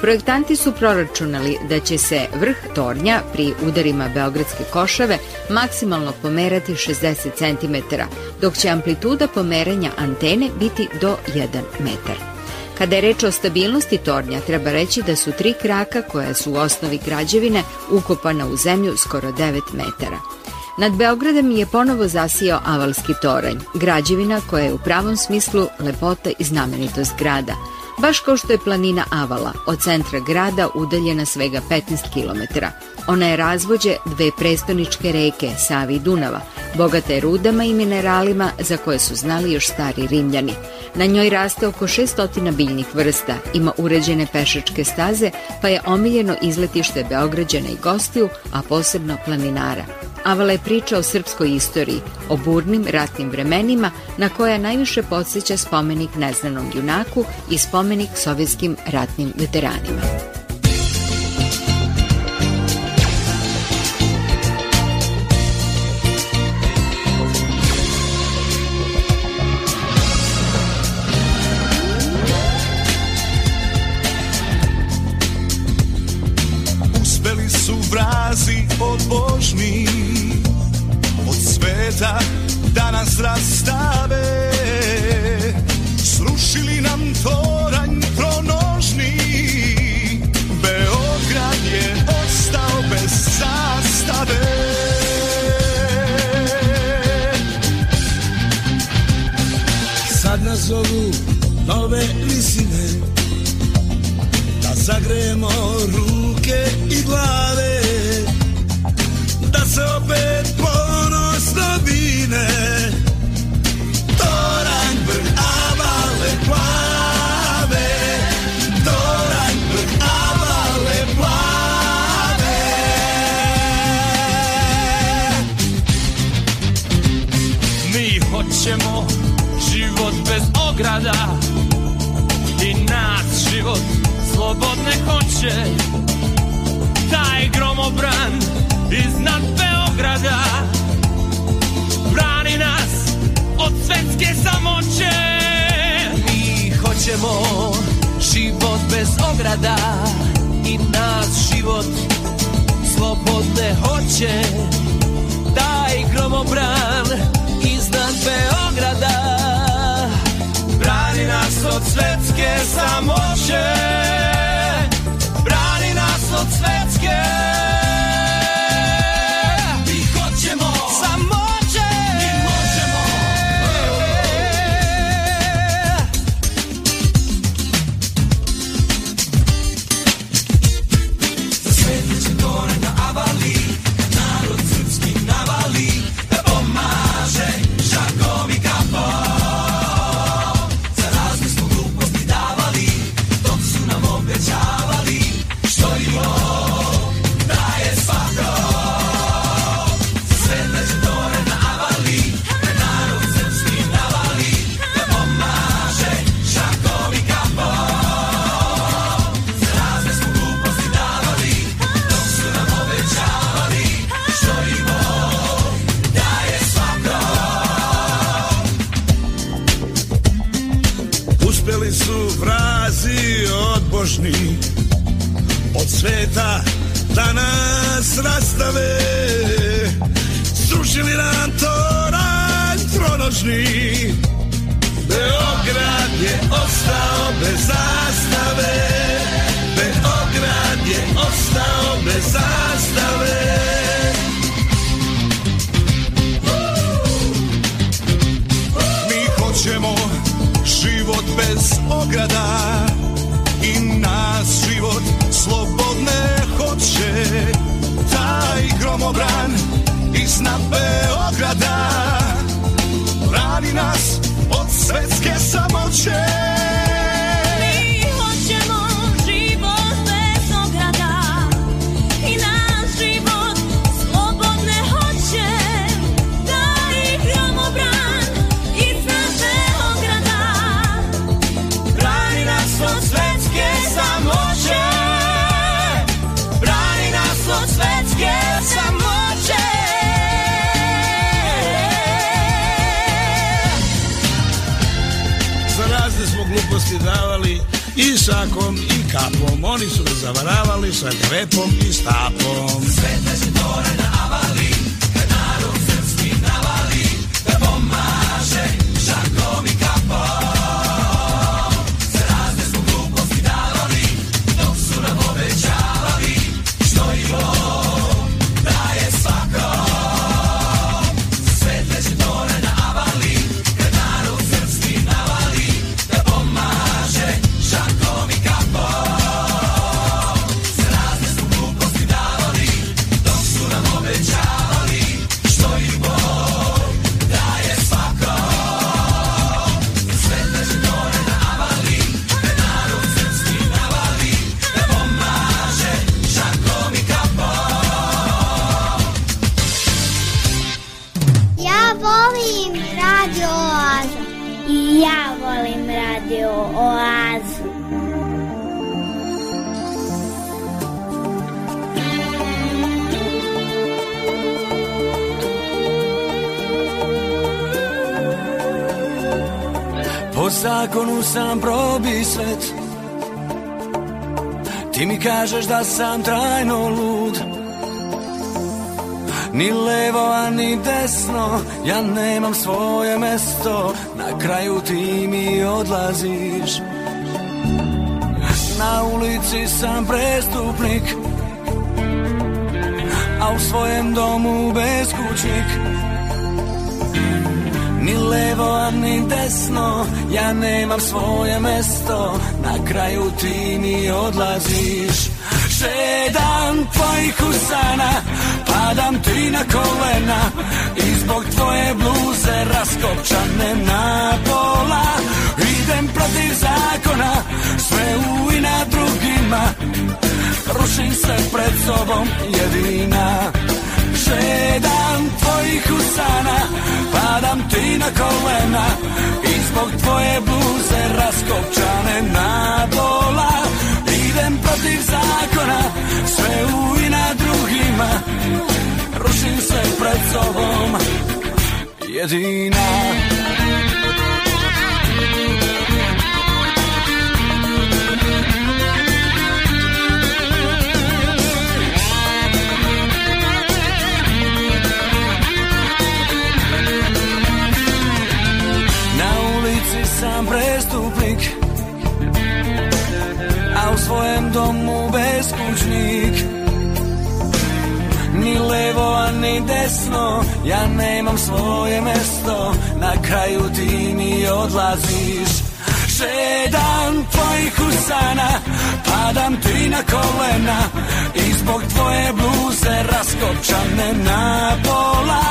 Projektanti su proračunali da će se vrh tornja pri udarima Beogradske košave maksimalno pomerati 60 cm, dok će amplituda pomeranja antene biti do 1 metar. Kada je reč o stabilnosti tornja, treba reći da su tri kraka koja su u osnovi građevine ukopana u zemlju skoro 9 metara. Nad Beogradom je ponovo zasijao Avalski toranj, građevina koja je u pravom smislu lepota i znamenitost grada. Baš kao što je planina Avala, od centra grada udaljena svega 15 km. Ona je razvođe dve prestoničke reke, Savi i Dunava, bogata je rudama i mineralima za koje su znali još stari Rimljani. Na njoj raste oko 600 biljnih vrsta, ima uređene pešačke staze, pa je omiljeno izletište Beograđana i gostiju, a posebno planinara. Avala je priča o srpskoj istoriji, o burnim ratnim vremenima na koja najviše podsjeća spomenik neznanom junaku i spomenik sovjetskim ratnim veteranima. Zagrejemo ruke i glave Da se opet ponosno vine. Toranj brd avale plave. Toranj brd avale plave. Mi hoćemo život bez ograda slobodne hoće. Taj gromobran iznad Beograda Brani nas od svetske samoće. Mi hoćemo život bez ograda I nas život slobodne hoće. Taj gromobran iznad Beograda Brani nas od svetske samoće od svetske sam trajno lud. Ni levo, a ni desno Ja nemam svoje mesto. Na kraju ti mi odlaziš. Na ulici sam prestupnik A u svojem domu beskućnik Ni levo, a ni desno Ja nemam svoje mesto. Na kraju ti mi odlaziš Šedam tvojih usana Padam ti na kolena I zbog tvoje bluze Raskopčane na pola. Idem protiv zakona Sve u i na drugima. Rušim se pred sobom jedina. Šedam tvojih usana Padam ti na kolena I zbog tvoje bluze Raskopčane na pola protiv zakona Sve u i na drugima Rušim se pred sobom. Jedina svojem domu beskućnik Ni levo, a ni desno Ja nemam svoje mesto. Na kraju ti mi odlaziš. Šedam tvojih usana Padam ti na kolena. I zbog tvoje bluze Raskopčane na pola.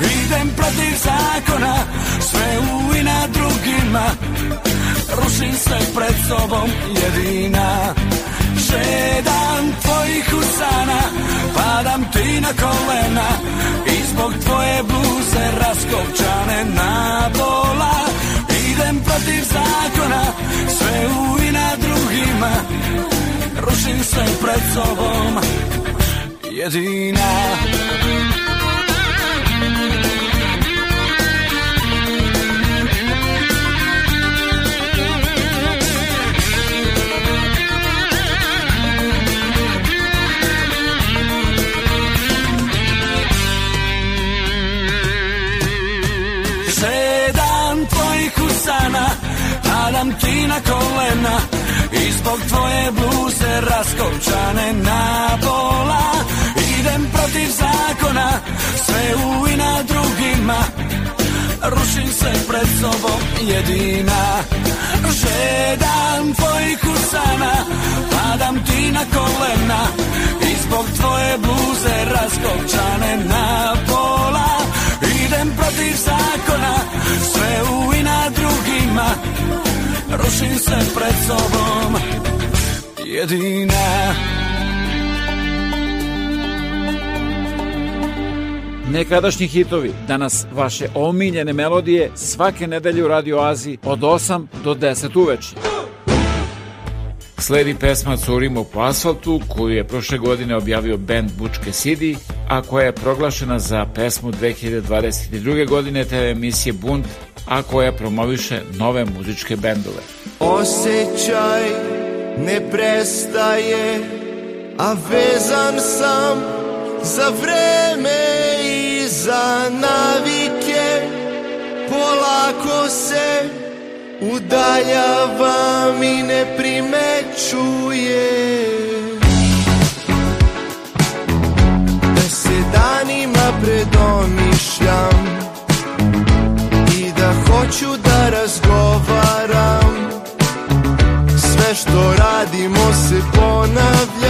Idem protiv zakona Sve u i na drugima Rušim se pred sobom jedina. Šedam tvojih usana Padam ti na kolena. I zbog tvoje bluze Raskopčane na pola Idem protiv zakona Sve u i na drugima. Rušim se pred sobom Jedina Padam ti na kolena I zbog tvoje bluze Raskopčane na pola. Idem protiv zakona Sve u i na drugima. Rušim se pred sobom jedina. Žedam tvojih usana Padam ti na kolena I zbog tvoje bluze Raskopčane na pola. Idem protiv zakona Sve u i na drugima Rušim se pred sobom Jedina Nekadašnji hitovi, danas vaše omiljene melodije svake nedelje u Radio Aziji od 8 do 10 uveče. Sledi pesma Curimo po asfaltu koju je prošle godine objavio band Bučke Sidi, a koja je proglašena za pesmu 2022. godine TV emisije Bunt, a koja promoviše nove muzičke bendove. Osjećaj ne prestaje, a vezan sam za vreme i za navike. Polako se udaljavam i ne se danima hoću da razgovaram. Sve što radimo se ponavlja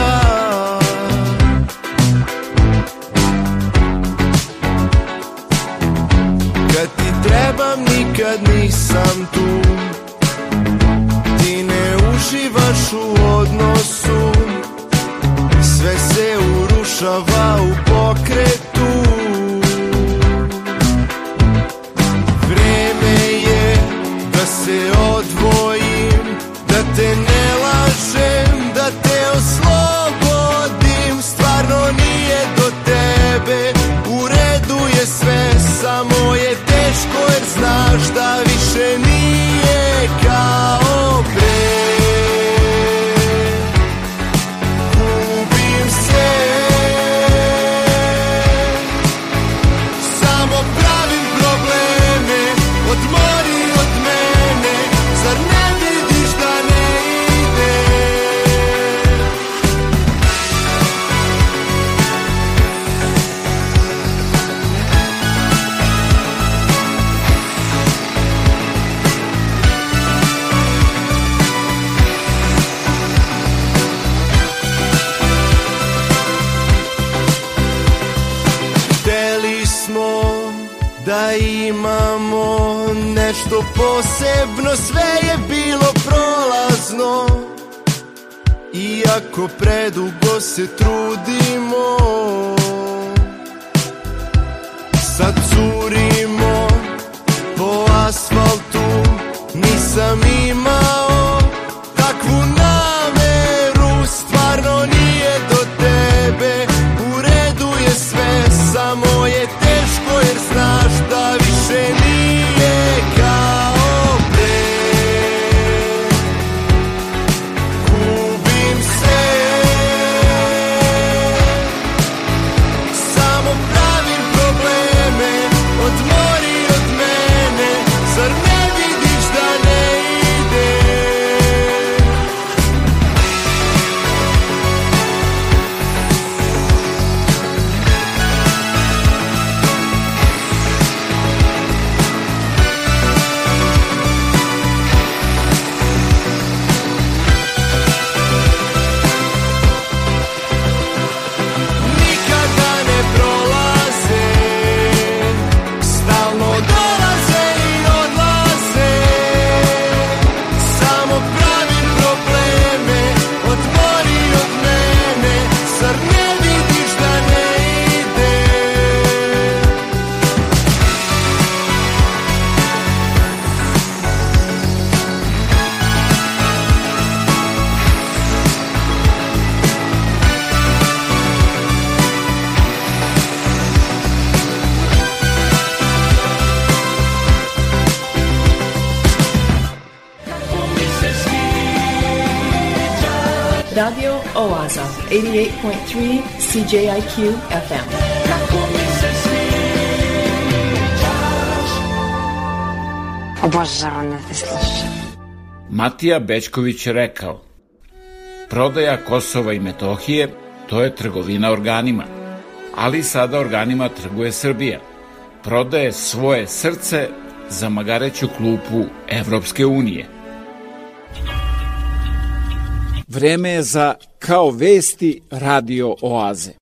88.3 CJIQ FM. Obožavam da te slušam. Matija Bečković je rekao Prodaja Kosova i Metohije to je trgovina organima, ali sada organima trguje Srbija. Prodaje svoje srce za magareću klupu Evropske unije. Vreme je za Kao vesti radio oaze.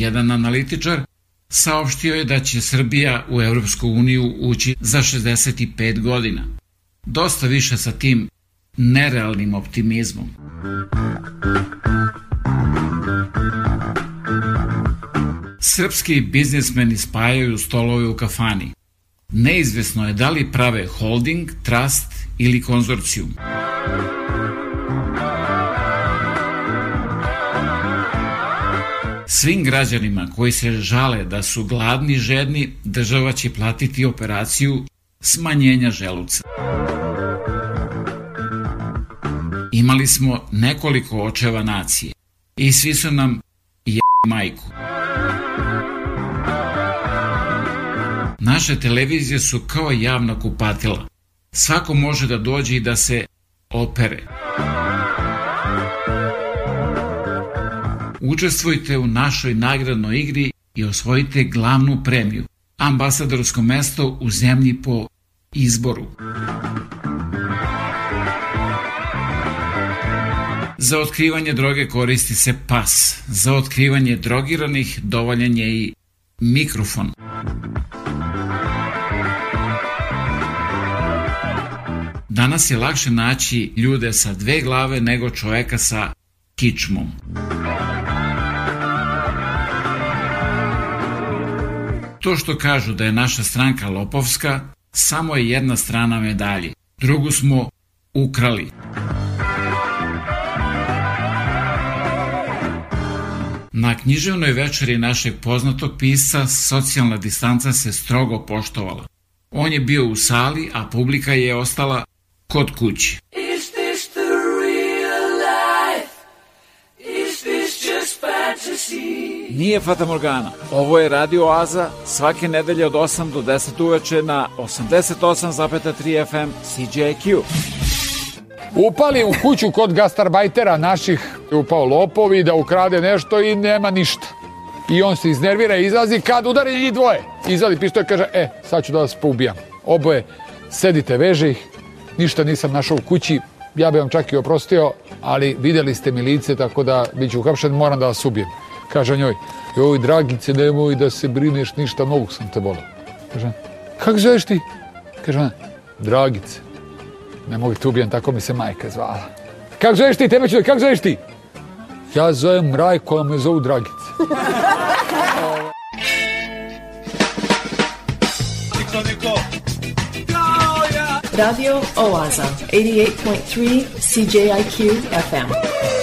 Jedan analitičar saopštio je da će Srbija u Evropsku uniju ući za 65 godina. Dosta više sa tim nerealnim optimizmom. Srpski biznismeni spajaju stolove u kafani. Neizvesno je da li prave holding, trust ili konzorcijum. Svim građanima koji se žale da su gladni i žedni, država će platiti operaciju smanjenja želuca. Imali smo nekoliko očeva nacije i svi su nam je majku. Naše televizije su kao javna kupatila. Svako može da dođe i da se opere. Učestvujte u našoj nagradnoj igri i osvojite glavnu premiju, ambasadorsko mesto u zemlji po izboru. Za otkrivanje droge koristi se pas. Za otkrivanje drogiranih dovoljan je i mikrofon. Danas je lakše naći ljude sa dve glave nego čoveka sa kičmom. To što kažu da je naša stranka lopovska, samo je jedna strana medalje. Drugu smo ukrali. Na književnoj večeri našeg poznatog pisca socijalna distanca se strogo poštovala. On je bio u sali, a publika je ostala kod kuće. Nije Fata Morgana. Ovo je Radio Oaza svake nedelje od 8 do 10 uveče na 88,3 FM CJQ. Upali u kuću kod gastarbajtera naših, upao lopovi da ukrade nešto i nema ništa. I on se iznervira i izlazi kad udari njih dvoje. Izvadi pištolj i kaže, e, sad ću da vas poubijam. Oboje, sedite, veže ih, ništa nisam našao u kući, ja bih vam čak i oprostio, ali vidjeli ste mi lice, tako da bit ću uhapšen, moram da vas ubijem. Kaže njoj, joj, dragice, nemoj da se brineš ništa, mnogo sam te volao. Kaže, kako zoveš ti? Kaže ona, Dragice. Ne mogu te ubijem, tako mi se majka zvala. Kako zoveš ti, tebe ću, kako zoveš ti? Ja zovem Rajko, a me zovu Dragice. Radio Oaza, 88.3 CJIQ FM.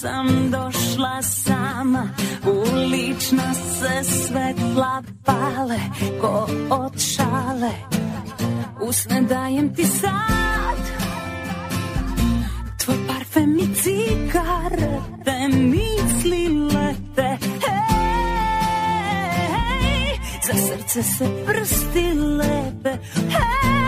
Sam došla sama Ulična se svetla pale Ko od šale Usne dajem ti sad. Tvoj parfem i cigarete Misli lete Hej, za srce se prsti lepe Hej,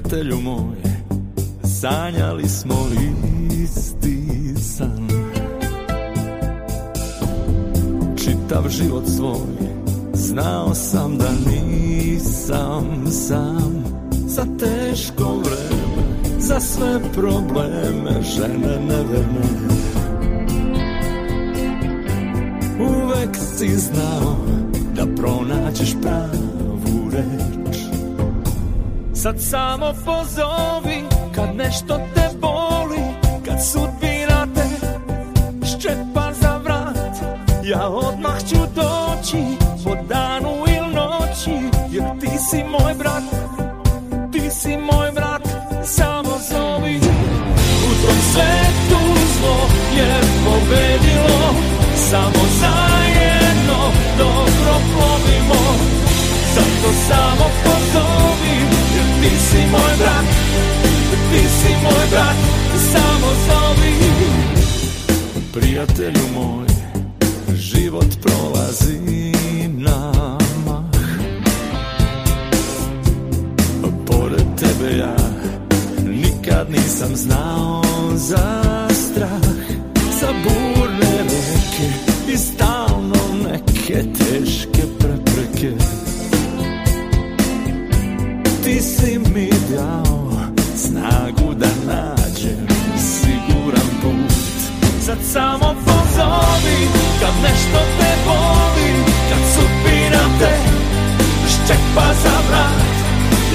Prijatelju moj, sanjali smo isti san. Čitav život svoj, znao sam da nisam sam. Za teško vreme, za sve probleme, žene neverne. Uvek si znao da pronađeš pravu reč Sad samo pozovi kad nešto te boli Kad sudbina te ščepa za vrat. Ja odmah ću doći po danu ili noći Jer ti si moj brat, ti si moj brat. Samo zovi. U tom svetu zlo je pobedilo Samo zajedno moj brat. Ti si moj brat Samo zovi Prijatelju moj Život prolazi nama Pored tebe ja Nikad nisam znao za strah. Za burne reke I stalno neke teške nešto te boli Kad sudbina te ščepa za vrat.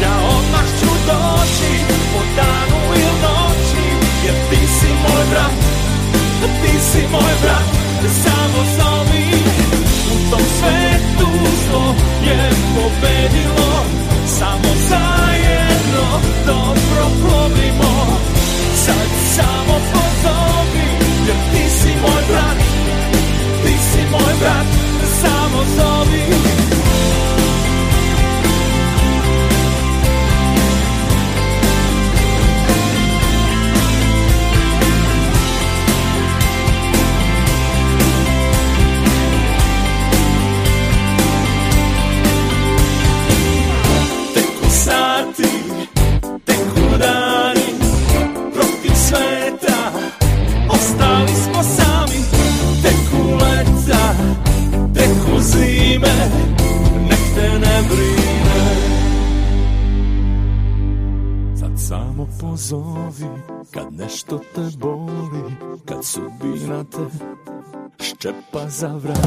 Ja odmah ću doći po danu ili noći Jer ti si moj brat, ti si moj brat. Samo zovi u tom svetu zlo je pobedilo Samo zajedno dobro plovimo Sad samo pozovi Jer ti si moj brat si moj brat Samo zovi te Ščepa za